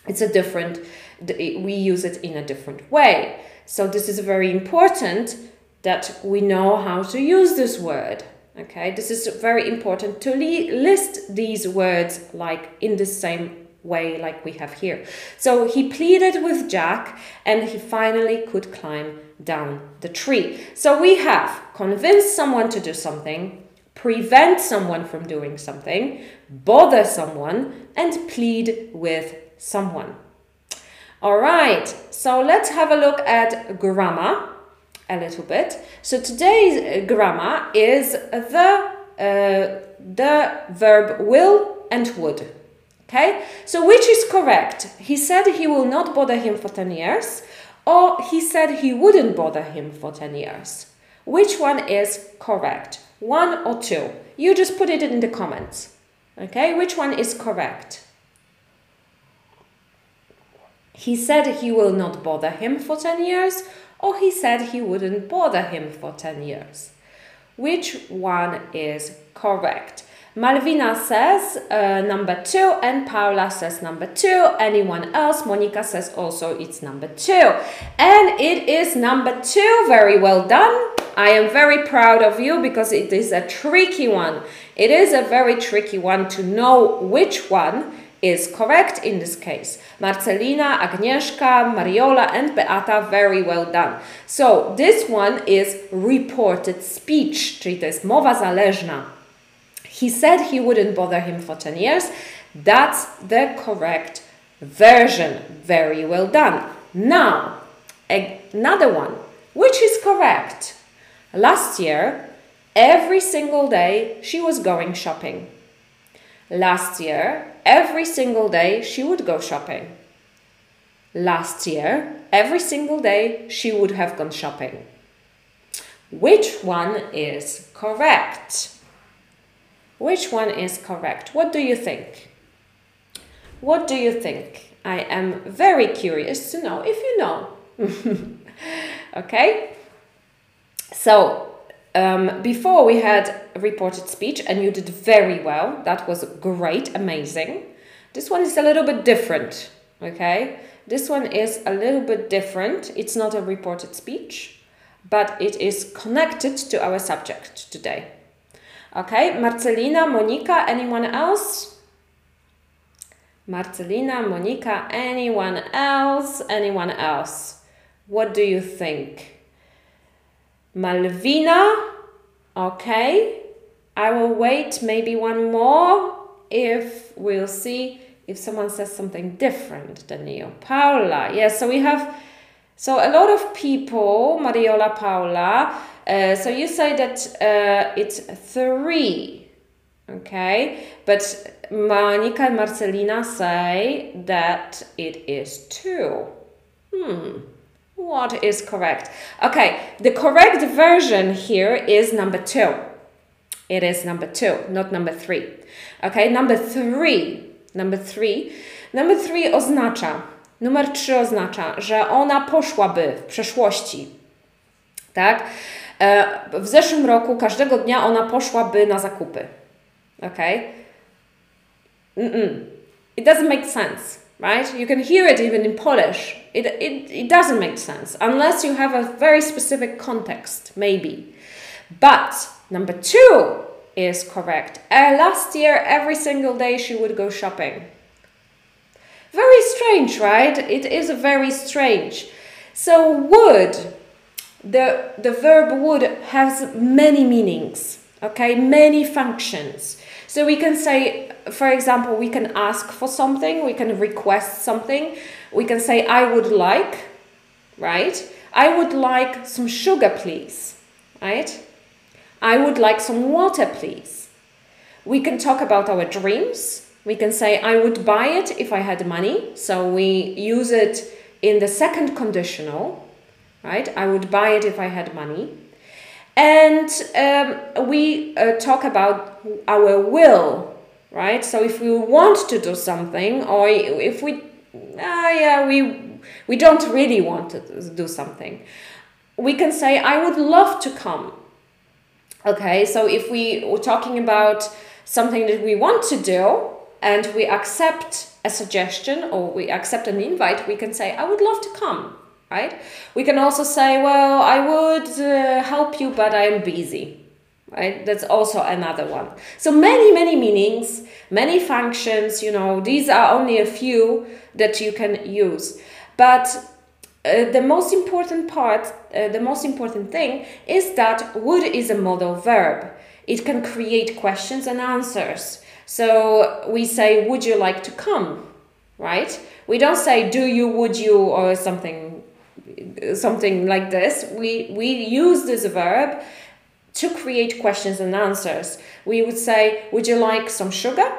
It's a different, we use it in a different way. So this is very important that we know how to use this word. Okay, this is very important to list these words like in the same way like we have here. So he pleaded with Jack and he finally could climb down the tree. So we have convinced someone to do something, prevent someone from doing something, bother someone, and plead with someone. All right, so let's have a look at grammar a little bit. So today's grammar is the uh, the verb will and would. Okay, so which is correct? He said he will not bother him for 10 years, or he said he wouldn't bother him for 10 years. Which one is correct? One or two? You just put it in the comments. Okay, which one is correct? He said he will not bother him for 10 years, or he said he wouldn't bother him for 10 years. Which one is correct? Malvina says uh, number two, and Paula says number two. Anyone else? Monica says also it's number two. And it is number two. Very well done. I am very proud of you because it is a tricky one. It is a very tricky one to know which one is correct in this case. Marcelina, Agnieszka, Mariola and Beata, very well done. So this one is reported speech, czyli to jest mowa zależna. He said he wouldn't bother him for 10 years. That's the correct version. Very well done. Now, another one. Which is correct? Last year, every single day she was going shopping. Last year, every single day she would go shopping. Last year, every single day she would have gone shopping. Which one is correct? Which one is correct? What do you think? What do you think? I am very curious to know if you know. *laughs* okay? So, um, before we had reported speech, and you did very well. That was great, amazing. This one is a little bit different, okay? This one is a little bit different. It's not a reported speech, but it is connected to our subject today. Okay, Marcelina, Monica, anyone else? Marcelina, Monica, anyone else? Anyone else? What do you think? Malvina, okay. I will wait maybe one more if we'll see if someone says something different than you. Paula, yes, so we have, so a lot of people, Mariola, Paula, uh, so you say that uh, it's three, okay? But Monica and Marcelina say that it is two. Hmm. What is correct? Okay, the correct version here is number two. It is number two, not number three. Okay, number three. Number three. Number three oznacza, numer trzy oznacza, że ona poszłaby w przeszłości. Tak? E, w zeszłym roku każdego dnia ona poszłaby na zakupy. Ok? Mm -mm. It doesn't make sense, right? You can hear it even in Polish. It, it, it doesn't make sense unless you have a very specific context, maybe. But number two is correct. Uh, last year, every single day she would go shopping. Very strange, right? It is very strange. So, would the, the verb would has many meanings, okay, many functions. So we can say, for example, we can ask for something, we can request something, we can say, I would like, right? I would like some sugar, please, right? I would like some water, please. We can talk about our dreams. We can say, I would buy it if I had money. So we use it in the second conditional right? I would buy it if I had money. And um, we uh, talk about our will, right? So if we want to do something, or if we, uh, yeah, we we don't really want to do something, we can say, "I would love to come." Okay, so if we were talking about something that we want to do and we accept a suggestion or we accept an invite, we can say, "I would love to come." right? We can also say, well, I would uh, help you, but I'm busy, right? That's also another one. So many, many meanings, many functions, you know, these are only a few that you can use. But uh, the most important part, uh, the most important thing is that would is a modal verb. It can create questions and answers. So we say, would you like to come? Right? We don't say, do you, would you, or something something like this, we, we use this verb to create questions and answers. We would say, Would you like some sugar?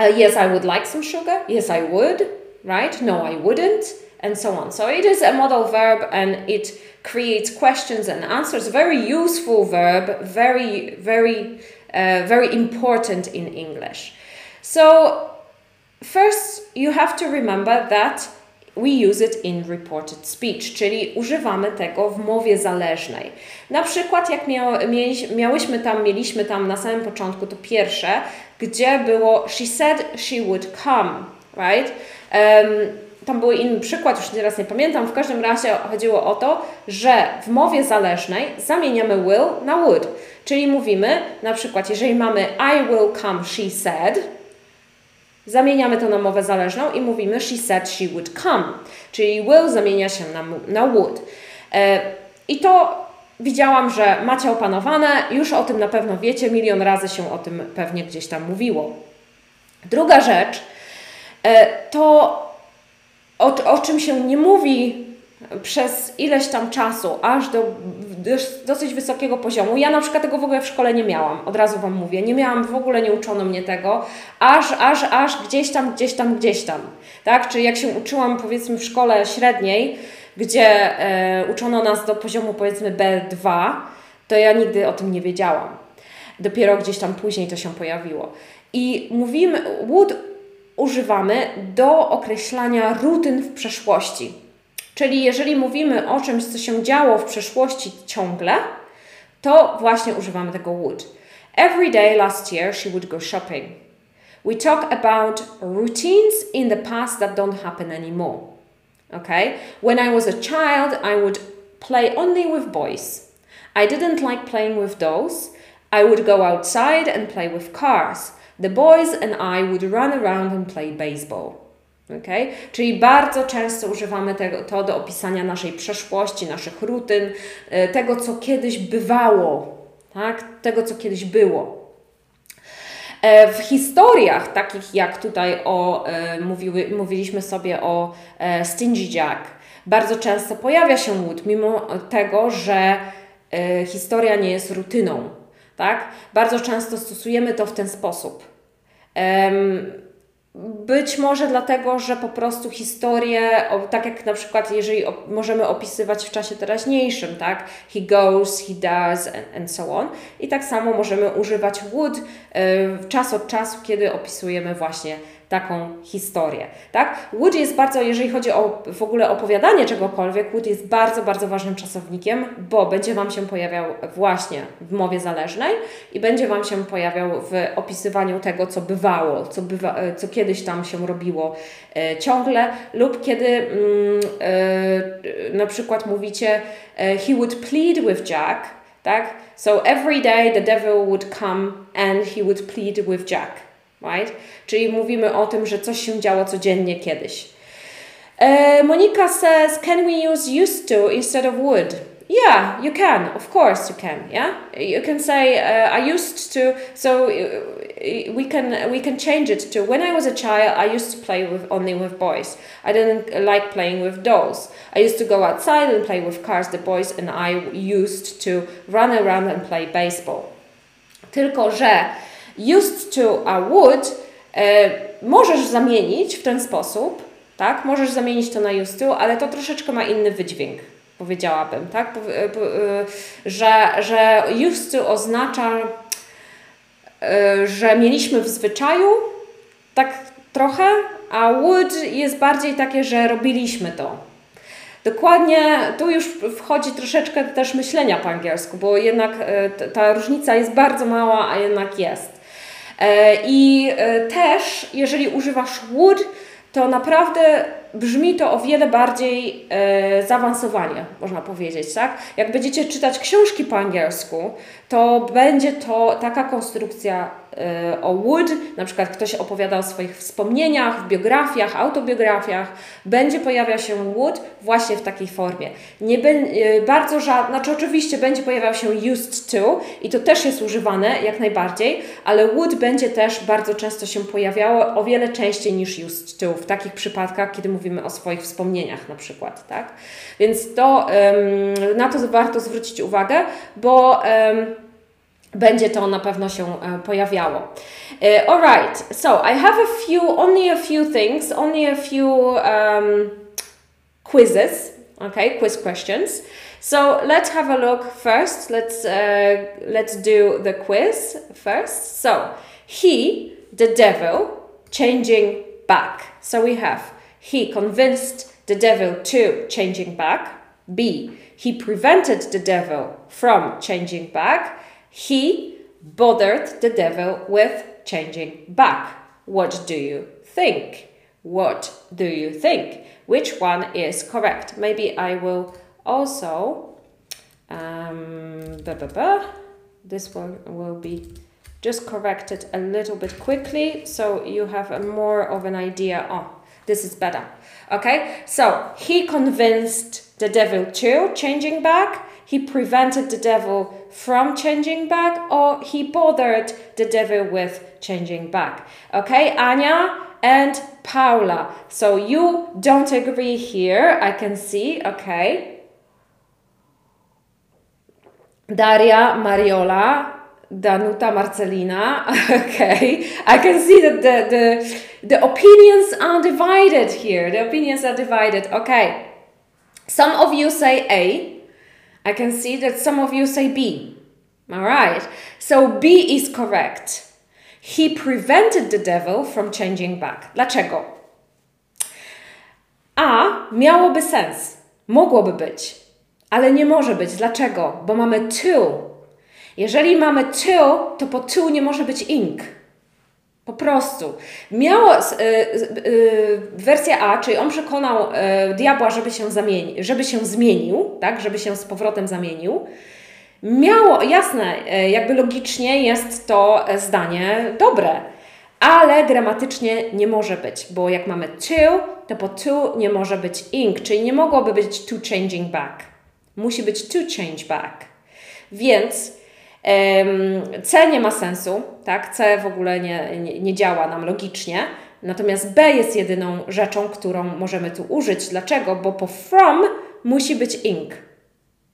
Uh, yes, I would like some sugar. Yes, I would. Right? No, I wouldn't. and so on. So it is a modal verb and it creates questions and answers. Very useful verb, very, very, uh, very important in English. So first you have to remember that we use it in reported speech, czyli używamy tego w mowie zależnej. Na przykład jak miałyśmy tam, mieliśmy tam na samym początku to pierwsze, gdzie było she said she would come, right? Um, tam był inny przykład, już teraz nie pamiętam, w każdym razie chodziło o to, że w mowie zależnej zamieniamy will na would. Czyli mówimy, na przykład, jeżeli mamy I will come, she said, zamieniamy to na mowę zależną i mówimy she said she would come. Czyli will zamienia się na, na would. E, I to widziałam, że macie opanowane, już o tym na pewno wiecie, milion razy się o tym pewnie gdzieś tam mówiło. Druga rzecz e, to o, o czym się nie mówi przez ileś tam czasu, aż do, dosyć wysokiego poziomu. Ja na przykład tego w ogóle w szkole nie miałam, od razu Wam mówię. Nie miałam, w ogóle nie uczono mnie tego, aż, aż, aż gdzieś tam, gdzieś tam, gdzieś tam. Tak? Czyli jak się uczyłam powiedzmy w szkole średniej, gdzie e, uczono nas do poziomu powiedzmy B2, to ja nigdy o tym nie wiedziałam. Dopiero gdzieś tam później to się pojawiło. I mówimy, would używamy do określania rutyn w przeszłości. Czyli jeżeli mówimy o czymś, co się działo w przeszłości ciągle, to właśnie używamy tego would. Every day last year she would go shopping. We talk about routines in the past that don't happen anymore. Okay? When I was a child, I would play only with boys. I didn't like playing with dolls. I would go outside and play with cars. The boys and I would run around and play baseball. Okay? Czyli bardzo często używamy tego, to do opisania naszej przeszłości, naszych rutyn, e, tego, co kiedyś bywało, tak? tego, co kiedyś było. E, w historiach, takich jak tutaj o, e, mówiły, mówiliśmy sobie o Stingy Jack, bardzo często pojawia się łód, mimo tego, że historia nie jest rutyną. Tak? Bardzo często stosujemy to w ten sposób. Być może dlatego, że po prostu historię, tak jak na przykład, jeżeli możemy opisywać w czasie teraźniejszym, tak? He goes, he does, and, and so on. I tak samo możemy używać would y, czas od czasu, kiedy opisujemy właśnie taką historię. Tak? Wood jest bardzo, jeżeli chodzi o w ogóle opowiadanie czegokolwiek, Wood jest bardzo, bardzo ważnym czasownikiem, bo będzie Wam się pojawiał właśnie w mowie zależnej i będzie Wam się pojawiał w opisywaniu tego, co bywało, co, bywa, co kiedyś tam się robiło e, ciągle, lub kiedy mm, e, na przykład mówicie e, he would plead with Jack, tak? So every day the devil would come and he would plead with Jack right? Czyli mówimy o tym, że coś się działo codziennie kiedyś. Uh, Monica says, can we use used to instead of would? Yeah, you can. Of course, you can. Yeah, you can say uh, I used to. So uh, we can we can change it to when I was a child. I used to play with only with boys. I didn't like playing with dolls. I used to go outside and play with cars. The boys and I used to run around and play baseball. Tylko że used to a would e, możesz zamienić w ten sposób, tak? Możesz zamienić to na used to, ale to troszeczkę ma inny wydźwięk, powiedziałabym, tak? E, e, że, że used to oznacza, że mieliśmy w zwyczaju, tak trochę, a would jest bardziej takie, że robiliśmy to. Dokładnie, tu już wchodzi troszeczkę też myślenia po angielsku, bo jednak ta różnica jest bardzo mała, a jednak jest. E, I e, też, jeżeli używasz would, to naprawdę brzmi to o wiele bardziej e, zaawansowanie, można powiedzieć, tak? Jak będziecie czytać książki po angielsku, to będzie to taka konstrukcja e, o would, na przykład ktoś opowiada o swoich wspomnieniach, w biografiach, autobiografiach, będzie pojawiał się would właśnie w takiej formie. Nie be, e, bardzo żadne, znaczy oczywiście będzie pojawiał się used to i to też jest używane jak najbardziej, ale would będzie też bardzo często się pojawiało o wiele częściej niż used to w takich przypadkach, kiedy mówimy o swoich wspomnieniach na przykład, tak? Więc to, na to warto zwrócić uwagę, bo będzie to na pewno się e, pojawiało. Uh, alright, so I have a few, only a few things, only a few um, quizzes, okay, quiz questions. So let's have a look first. Let's uh, let's do the quiz first. So he, the devil, changing back. So we have he convinced the devil to changing back. B. He prevented the devil from changing back. He bothered the devil with changing back. What do you think? What do you think? Which one is correct? Maybe I will also, um, blah, blah, blah. this one will be just corrected a little bit quickly so you have a more of an idea. Oh, this is better. Okay, so he convinced the devil to changing back, he prevented the devil from changing back, or he bothered the devil with changing back. Okay, Anya and Paula. So you don't agree here, I can see, okay. Daria, Mariola, Danuta, Marcelina. *laughs* Okay, I can see that the, the, the opinions are divided here. The opinions are divided. Okay, some of you say A. I can see that some of you say B. All right, so B is correct. He prevented the devil from changing back. Dlaczego? A miałoby sens, mogłoby być. Ale nie może być. Dlaczego? Bo mamy to. Jeżeli mamy to, to po to nie może być ink. Po prostu. Miało y, y, wersja A, czyli on przekonał y, diabła, żeby się, zamieni, żeby się zmienił, tak, żeby się z powrotem zamienił. Miało, jasne, jakby logicznie jest to zdanie dobre, ale gramatycznie nie może być, bo jak mamy to, to po to nie może być ink, czyli nie mogłoby być to changing back musi być to change back. Więc C nie ma sensu, tak? C w ogóle nie, nie, nie działa nam logicznie. Natomiast B jest jedyną rzeczą, którą możemy tu użyć. Dlaczego? Bo po from musi być ink.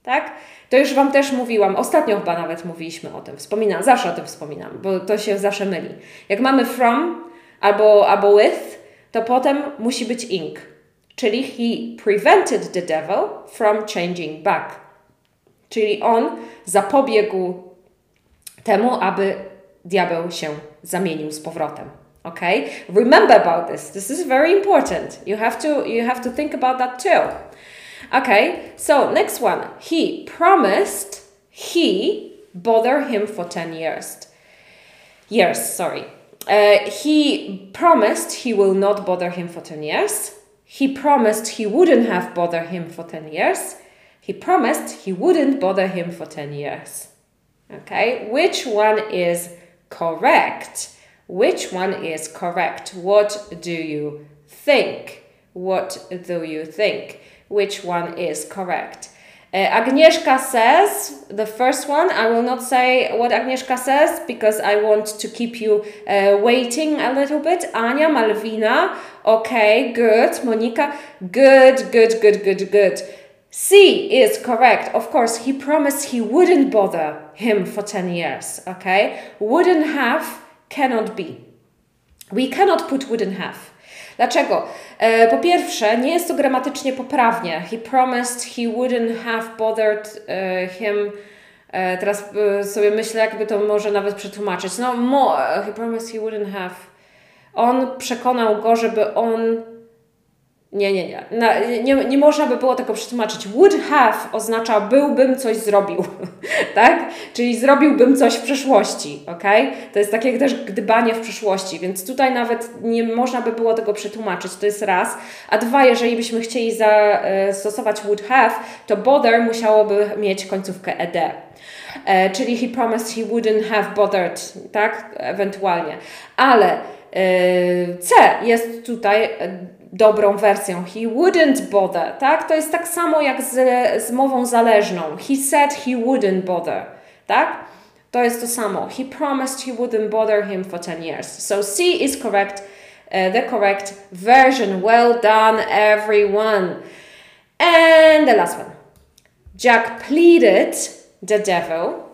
Tak? To już Wam też mówiłam, ostatnio chyba nawet mówiliśmy o tym, wspominam, zawsze o tym wspominam, bo to się zawsze myli. Jak mamy from albo, albo with, to potem musi być ink. Czyli he prevented the devil from changing back. Czyli on zapobiegł temu, aby diabeł się zamienił z powrotem. Okay? Remember about this. This is very important. You have to you have to think about that too. Okay? So, next one. He promised he bother him for 10 years. Years, sorry. Uh, he promised he will not bother him for 10 years. He promised he wouldn't have bothered him for 10 years. He promised he wouldn't bother him for 10 years. Okay, which one is correct? Which one is correct? What do you think? What do you think? Which one is correct? Uh, Agnieszka says, the first one, I will not say what Agnieszka says because I want to keep you uh, waiting a little bit. Anya, Malvina, okay, good. Monica, good, good, good, good, good. C is correct. Of course, he promised he wouldn't bother him for 10 years, okay? Wouldn't have cannot be. We cannot put wouldn't have. Dlaczego? E, po pierwsze, nie jest to gramatycznie poprawnie. He promised he wouldn't have bothered e, him. E, teraz sobie myślę, jakby to może nawet przetłumaczyć. No, mo, he promised he wouldn't have. On przekonał go, żeby on nie, nie, nie. Na, nie. Nie można by było tego przetłumaczyć. Would have oznacza byłbym coś zrobił, *laughs* tak? Czyli zrobiłbym coś w przeszłości, ok? To jest takie też gdybanie w przyszłości, więc tutaj nawet nie można by było tego przetłumaczyć. To jest raz. A dwa, jeżeli byśmy chcieli zastosować would have, to bother musiałoby mieć końcówkę ed. E, czyli he promised he wouldn't have bothered, tak? Ewentualnie. Ale e, C jest tutaj dobrą wersją. He wouldn't bother, tak? To jest tak samo jak z, z mową zależną. He said he wouldn't bother, tak? To jest to samo. He promised he wouldn't bother him for 10 years. So C is correct, uh, the correct version. Well done, everyone. And the last one. Jack pleaded the devil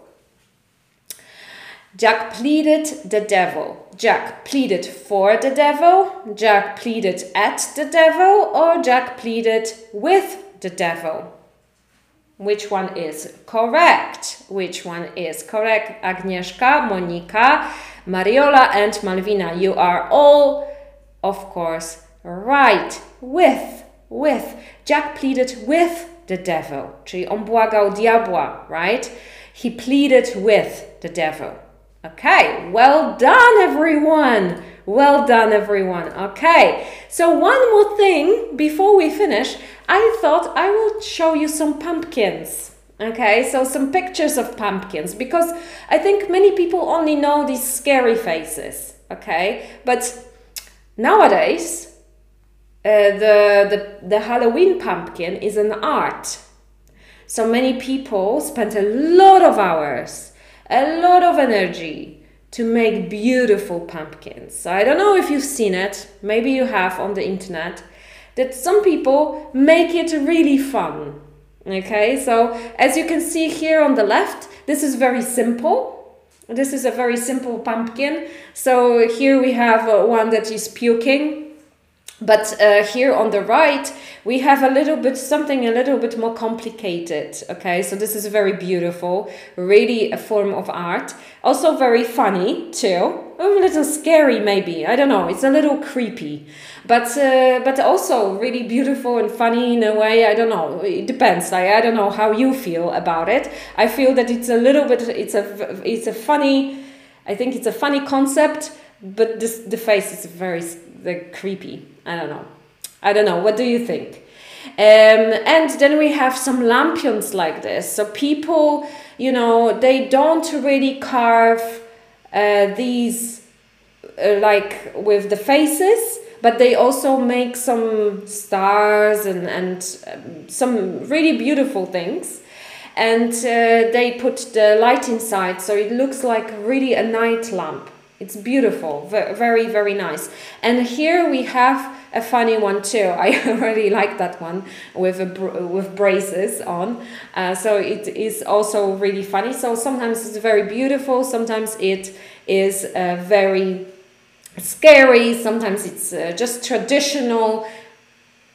Jack pleaded the devil. Jack pleaded for the devil, Jack pleaded at the devil, or Jack pleaded with the devil. Which one is correct? Which one is correct? Agnieszka, Monika, Mariola, and Malvina. You are all, of course, right. With, with. Jack pleaded with the devil. Czyli on błagał diabła, right? He pleaded with the devil. Okay, well done, everyone. Well done, everyone. Okay, so one more thing before we finish. I thought I will show you some pumpkins. Okay, so some pictures of pumpkins because I think many people only know these scary faces. Okay, but nowadays, uh, the, the, the Halloween pumpkin is an art. So many people spend a lot of hours a lot of energy to make beautiful pumpkins. So I don't know if you've seen it, maybe you have on the internet, that some people make it really fun. Okay, so as you can see here on the left, this is very simple. This is a very simple pumpkin. So here we have uh, one that is puking but uh, here on the right, we have a little bit something a little bit more complicated. Okay, so this is very beautiful, really a form of art. Also very funny too, a little scary maybe. I don't know. It's a little creepy, but uh, but also really beautiful and funny in a way. I don't know. It depends. I I don't know how you feel about it. I feel that it's a little bit. It's a it's a funny. I think it's a funny concept, but this the face is very the creepy. I don't know. I don't know. What do you think? Um, and then we have some lampions like this. So people, you know, they don't really carve uh, these uh, like with the faces, but they also make some stars and, and um, some really beautiful things. And uh, they put the light inside, so it looks like really a night lamp. It's beautiful, very, very nice. And here we have a funny one too. *laughs* I really like that one with a, with braces on. Uh, so it is also really funny. So sometimes it's very beautiful. Sometimes it is uh, very scary. Sometimes it's uh, just traditional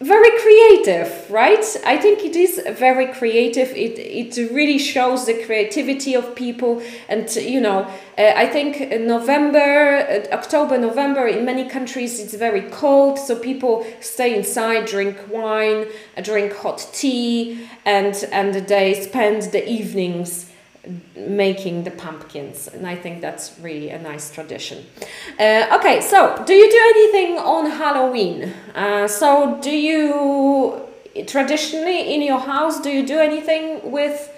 very creative, right? I think it is very creative. It it really shows the creativity of people, and you know, uh, I think November, uh, October, November in many countries it's very cold, so people stay inside, drink wine, drink hot tea, and and they spend the evenings making the pumpkins and i think that's really a nice tradition uh, okay so do you do anything on halloween uh, so do you traditionally in your house do you do anything with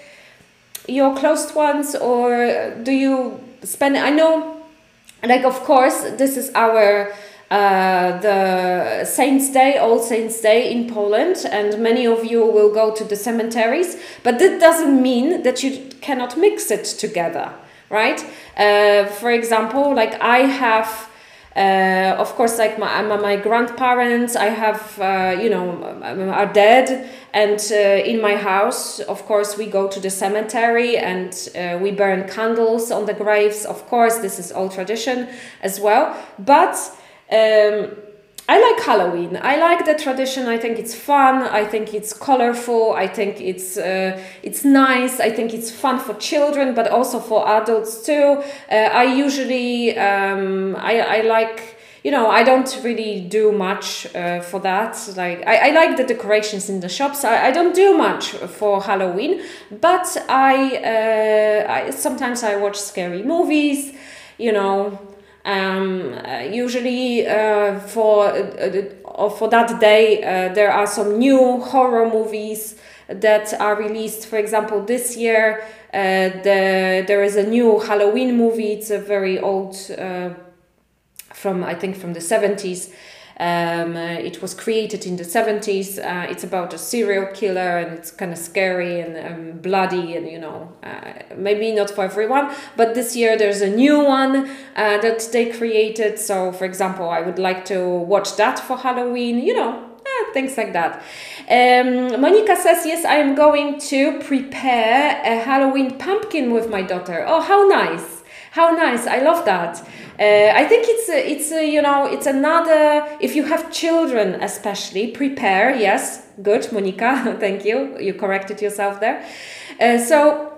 your close ones or do you spend i know like of course this is our uh, the Saints' Day, All Saints' Day in Poland, and many of you will go to the cemeteries. But that doesn't mean that you cannot mix it together, right? Uh, for example, like I have. Uh, of course, like my, my grandparents, I have, uh, you know, are dead. And uh, in my house, of course, we go to the cemetery and uh, we burn candles on the graves. Of course, this is all tradition as well. But um, I like Halloween. I like the tradition. I think it's fun. I think it's colorful. I think it's uh, it's nice. I think it's fun for children, but also for adults too. Uh, I usually um, I I like you know I don't really do much uh, for that. Like I, I like the decorations in the shops. I, I don't do much for Halloween, but I uh, I sometimes I watch scary movies. You know um, uh, usually uh, for uh, for that day there are some new horror movies that are released. For example, this year the there is a new Halloween movie. It's a very old from I think from the seventies. Um, uh, it was created in the 70s. Uh, it's about a serial killer and it's kind of scary and um, bloody and you know, uh, maybe not for everyone. But this year there's a new one uh, that they created. So, for example, I would like to watch that for Halloween, you know, eh, things like that. Um, Monica says, Yes, I am going to prepare a Halloween pumpkin with my daughter. Oh, how nice! How nice! I love that. Uh, I think it's a, it's a, you know it's another. If you have children, especially prepare. Yes, good, Monica. *laughs* Thank you. You corrected yourself there. Uh, so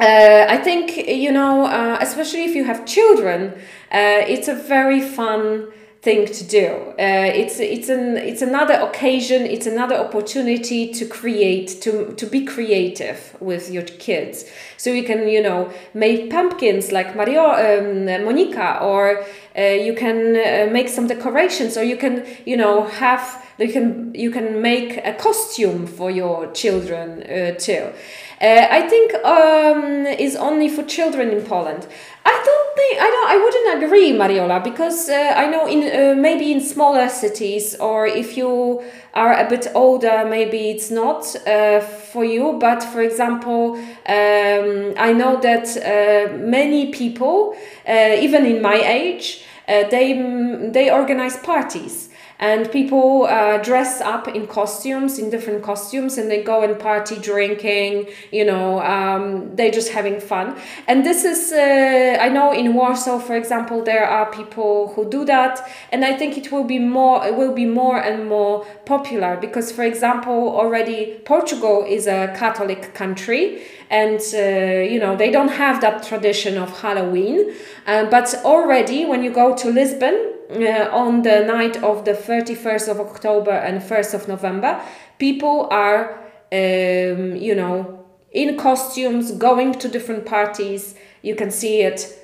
uh, I think you know, uh, especially if you have children, uh, it's a very fun thing to do. Uh, it's it's an it's another occasion. It's another opportunity to create to to be creative with your kids. So you can you know make pumpkins like Mario um, Monica, or uh, you can uh, make some decorations, or you can you know have you can you can make a costume for your children uh, too. Uh, I think um, is only for children in Poland. I don't think I don't I wouldn't agree, Mariola, because uh, I know in uh, maybe in smaller cities or if you are a bit older, maybe it's not uh, for you. But for example, um, I know that uh, many people, uh, even in my age, they they organize parties and people uh, dress up in costumes in different costumes and they go and party drinking you know um, they just having fun. And this is uh, i know in warsaw for example there are people who do that and i think it will be more it will be more and more popular because for example already portugal is a catholic country and uh, you know they don't have that tradition of halloween. Uh, but already when you go to lisbon uh, on the night of the 31st of October and 1st of November, people are, um, you know, in costumes, going to different parties. You can see it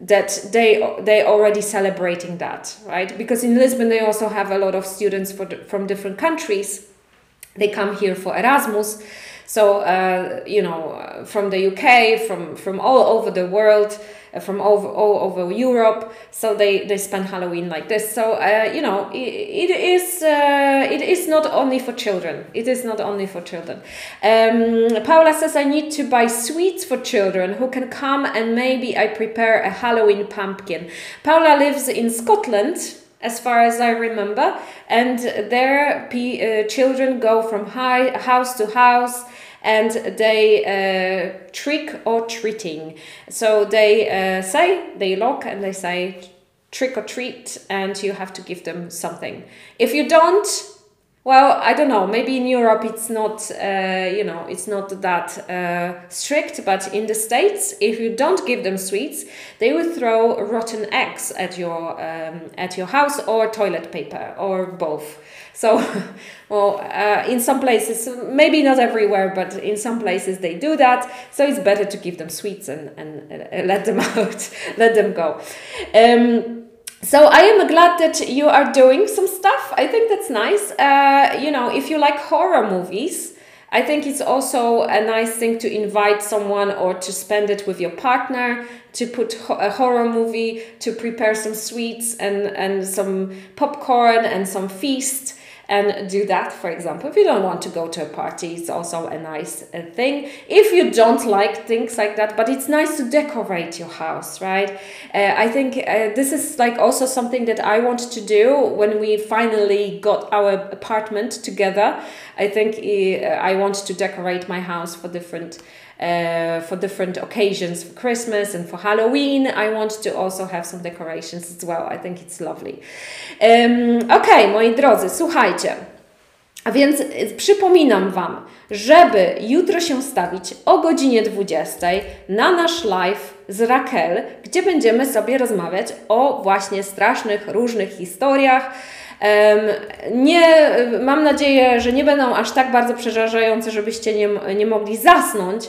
that they they already celebrating that, right? Because in Lisbon they also have a lot of students for, from different countries. They come here for Erasmus. So uh, you know, from the UK, from from all over the world, from over, all over Europe. So they, they spend Halloween like this. So uh, you know, it, it is uh, it is not only for children. It is not only for children. Um, Paula says I need to buy sweets for children who can come and maybe I prepare a Halloween pumpkin. Paula lives in Scotland as far as I remember, and their uh, children go from high, house to house and they uh, trick or treating. So they uh, say, they lock and they say trick or treat, and you have to give them something. If you don't, well, I don't know. Maybe in Europe it's not, uh, you know, it's not that uh, strict. But in the states, if you don't give them sweets, they will throw rotten eggs at your um, at your house or toilet paper or both. So, *laughs* well, uh, in some places, maybe not everywhere, but in some places they do that. So it's better to give them sweets and, and uh, let them *laughs* out, let them go. Um, so I am glad that you are doing some stuff. I think that's nice. Uh, you know, if you like horror movies, I think it's also a nice thing to invite someone or to spend it with your partner, to put a horror movie, to prepare some sweets and, and some popcorn and some feast and do that for example if you don't want to go to a party it's also a nice uh, thing. If you don't like things like that but it's nice to decorate your house right? Uh, i think uh, this is like also something that i want to do. When we finally got our apartment together i think uh, i want to decorate my house for different uh, for different occasions for Christmas and for Halloween. I want to also have some decorations as well. I think it's lovely. Um, ok, moi drodzy, słuchajcie. A więc y, przypominam Wam, żeby jutro się stawić o godzinie 20 na nasz live z Raquel, gdzie będziemy sobie rozmawiać o właśnie strasznych, różnych historiach, nie, mam nadzieję, że nie będą aż tak bardzo przerażające, żebyście nie, nie mogli zasnąć,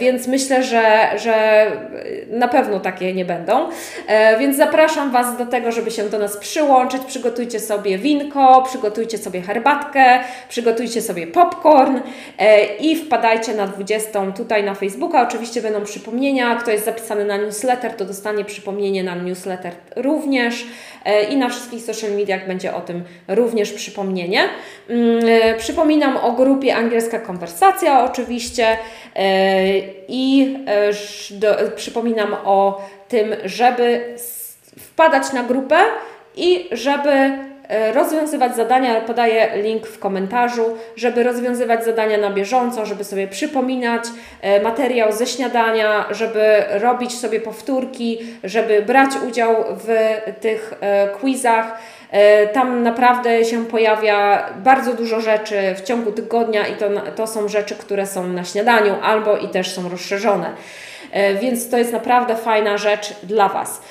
więc myślę, że, że na pewno takie nie będą. E, więc zapraszam Was do tego, żeby się do nas przyłączyć. Przygotujcie sobie winko, przygotujcie sobie herbatkę, przygotujcie sobie popcorn e, i wpadajcie na 20 tutaj na Facebooka. Oczywiście będą przypomnienia. Kto jest zapisany na newsletter, to dostanie przypomnienie na newsletter również i na wszystkich social mediach będzie o tym również przypomnienie. Mm, e, przypominam o grupie Angielska Konwersacja oczywiście e, i e, przypominam o tym, żeby wpadać na grupę i żeby rozwiązywać zadania, podaję link w komentarzu, żeby rozwiązywać zadania na bieżąco, żeby sobie przypominać e, materiał ze śniadania, żeby robić sobie powtórki, żeby brać udział w tych e, quizach. Tam naprawdę się pojawia bardzo dużo rzeczy w ciągu tygodnia i to, to są rzeczy, które są na śniadaniu albo i też są rozszerzone. Więc to jest naprawdę fajna rzecz dla Was.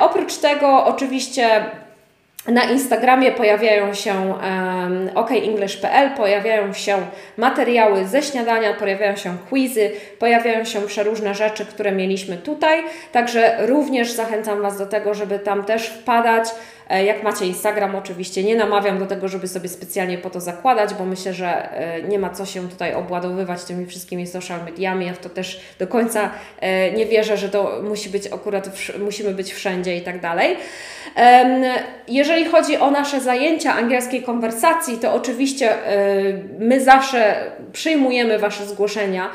Oprócz tego, oczywiście, na Instagramie pojawiają się um, okenglish.pl, pojawiają się materiały ze śniadania, pojawiają się quizy, pojawiają się przeróżne rzeczy, które mieliśmy tutaj. Także również zachęcam Was do tego, żeby tam też wpadać. E, jak macie Instagram, oczywiście nie namawiam do tego, żeby sobie specjalnie po to zakładać, bo myślę, że e, nie ma co się tutaj obładowywać tymi wszystkimi social mediami. Ja w to też do końca e, nie wierzę, że to musi być akurat, musimy być wszędzie i tak dalej. Jeżeli chodzi o nasze zajęcia angielskiej konwersacji, to oczywiście my zawsze przyjmujemy Wasze zgłoszenia,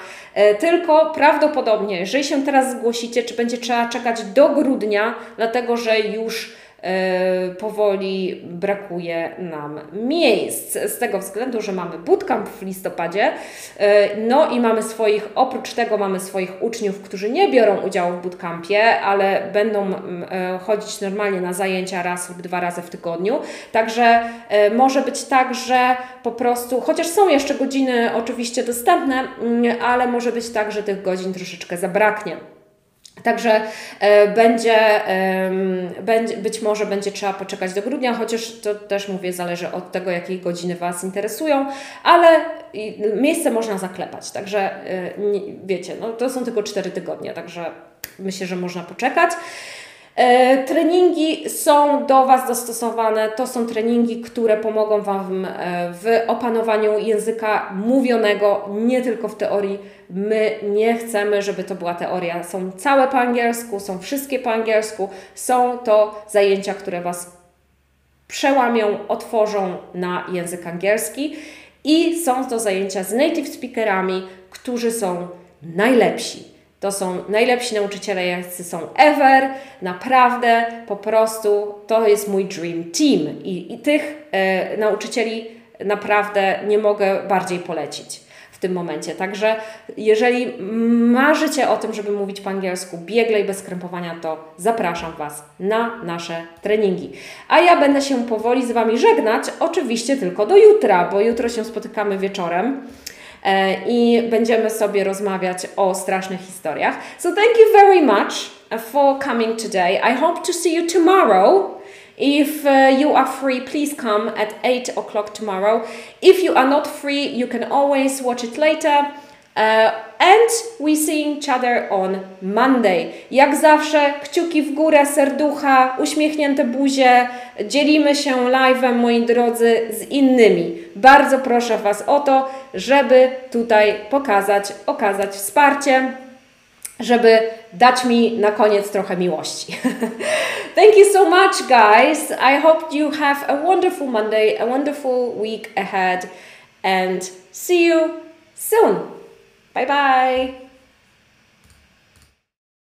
tylko prawdopodobnie, jeżeli się teraz zgłosicie, czy będzie trzeba czekać do grudnia, dlatego że już powoli brakuje nam miejsc. Z tego względu, że mamy bootcamp w listopadzie, e, no i mamy swoich, oprócz tego mamy swoich uczniów, którzy nie biorą udziału w bootcampie, ale będą e, chodzić normalnie na zajęcia raz lub dwa razy w tygodniu. Także może być tak, że po prostu, chociaż są jeszcze godziny oczywiście dostępne, ale może być tak, że tych godzin troszeczkę zabraknie. Także e, będzie, będzie, być może będzie trzeba poczekać do grudnia, chociaż to też mówię, zależy od tego, jakie godziny Was interesują, ale miejsce można zaklepać. Także e, wiecie, no, to są tylko 4 tygodnie, także myślę, że można poczekać. E, treningi są do Was dostosowane. To są treningi, które pomogą Wam e, w opanowaniu języka mówionego, nie tylko w teorii. My nie chcemy, żeby to była teoria. Są całe po angielsku, są wszystkie po angielsku. Są to zajęcia, które Was przełamią, otworzą na język angielski. I są to zajęcia z native speakerami, którzy są najlepsi. To są najlepsi nauczyciele, jacy są ever. Naprawdę, po prostu to jest mój dream team. I, i tych e, nauczycieli naprawdę nie mogę bardziej polecić w tym momencie. Także jeżeli marzycie o tym, żeby mówić po angielsku biegle i bez krępowania, to zapraszam Was na nasze treningi. A ja będę się powoli z Wami żegnać, oczywiście tylko do jutra, bo jutro się spotykamy wieczorem. E, i będziemy sobie rozmawiać o strasznych historiach. So thank you very much for coming today. I hope to see you tomorrow. If uh, you are free, please come at 8 o'clock tomorrow. If you are not free, you can always watch it later. Uh, and we see each other on Monday. Jak zawsze, kciuki w górę, serducha, uśmiechnięte buzie. Dzielimy się live'em, moi drodzy, z innymi. Bardzo proszę Was o to, żeby tutaj pokazać, okazać wsparcie, żeby dać mi na koniec trochę miłości. *laughs* Thank you so much, guys. I hope you have a wonderful Monday, a wonderful week ahead, and see you soon. Bye bye.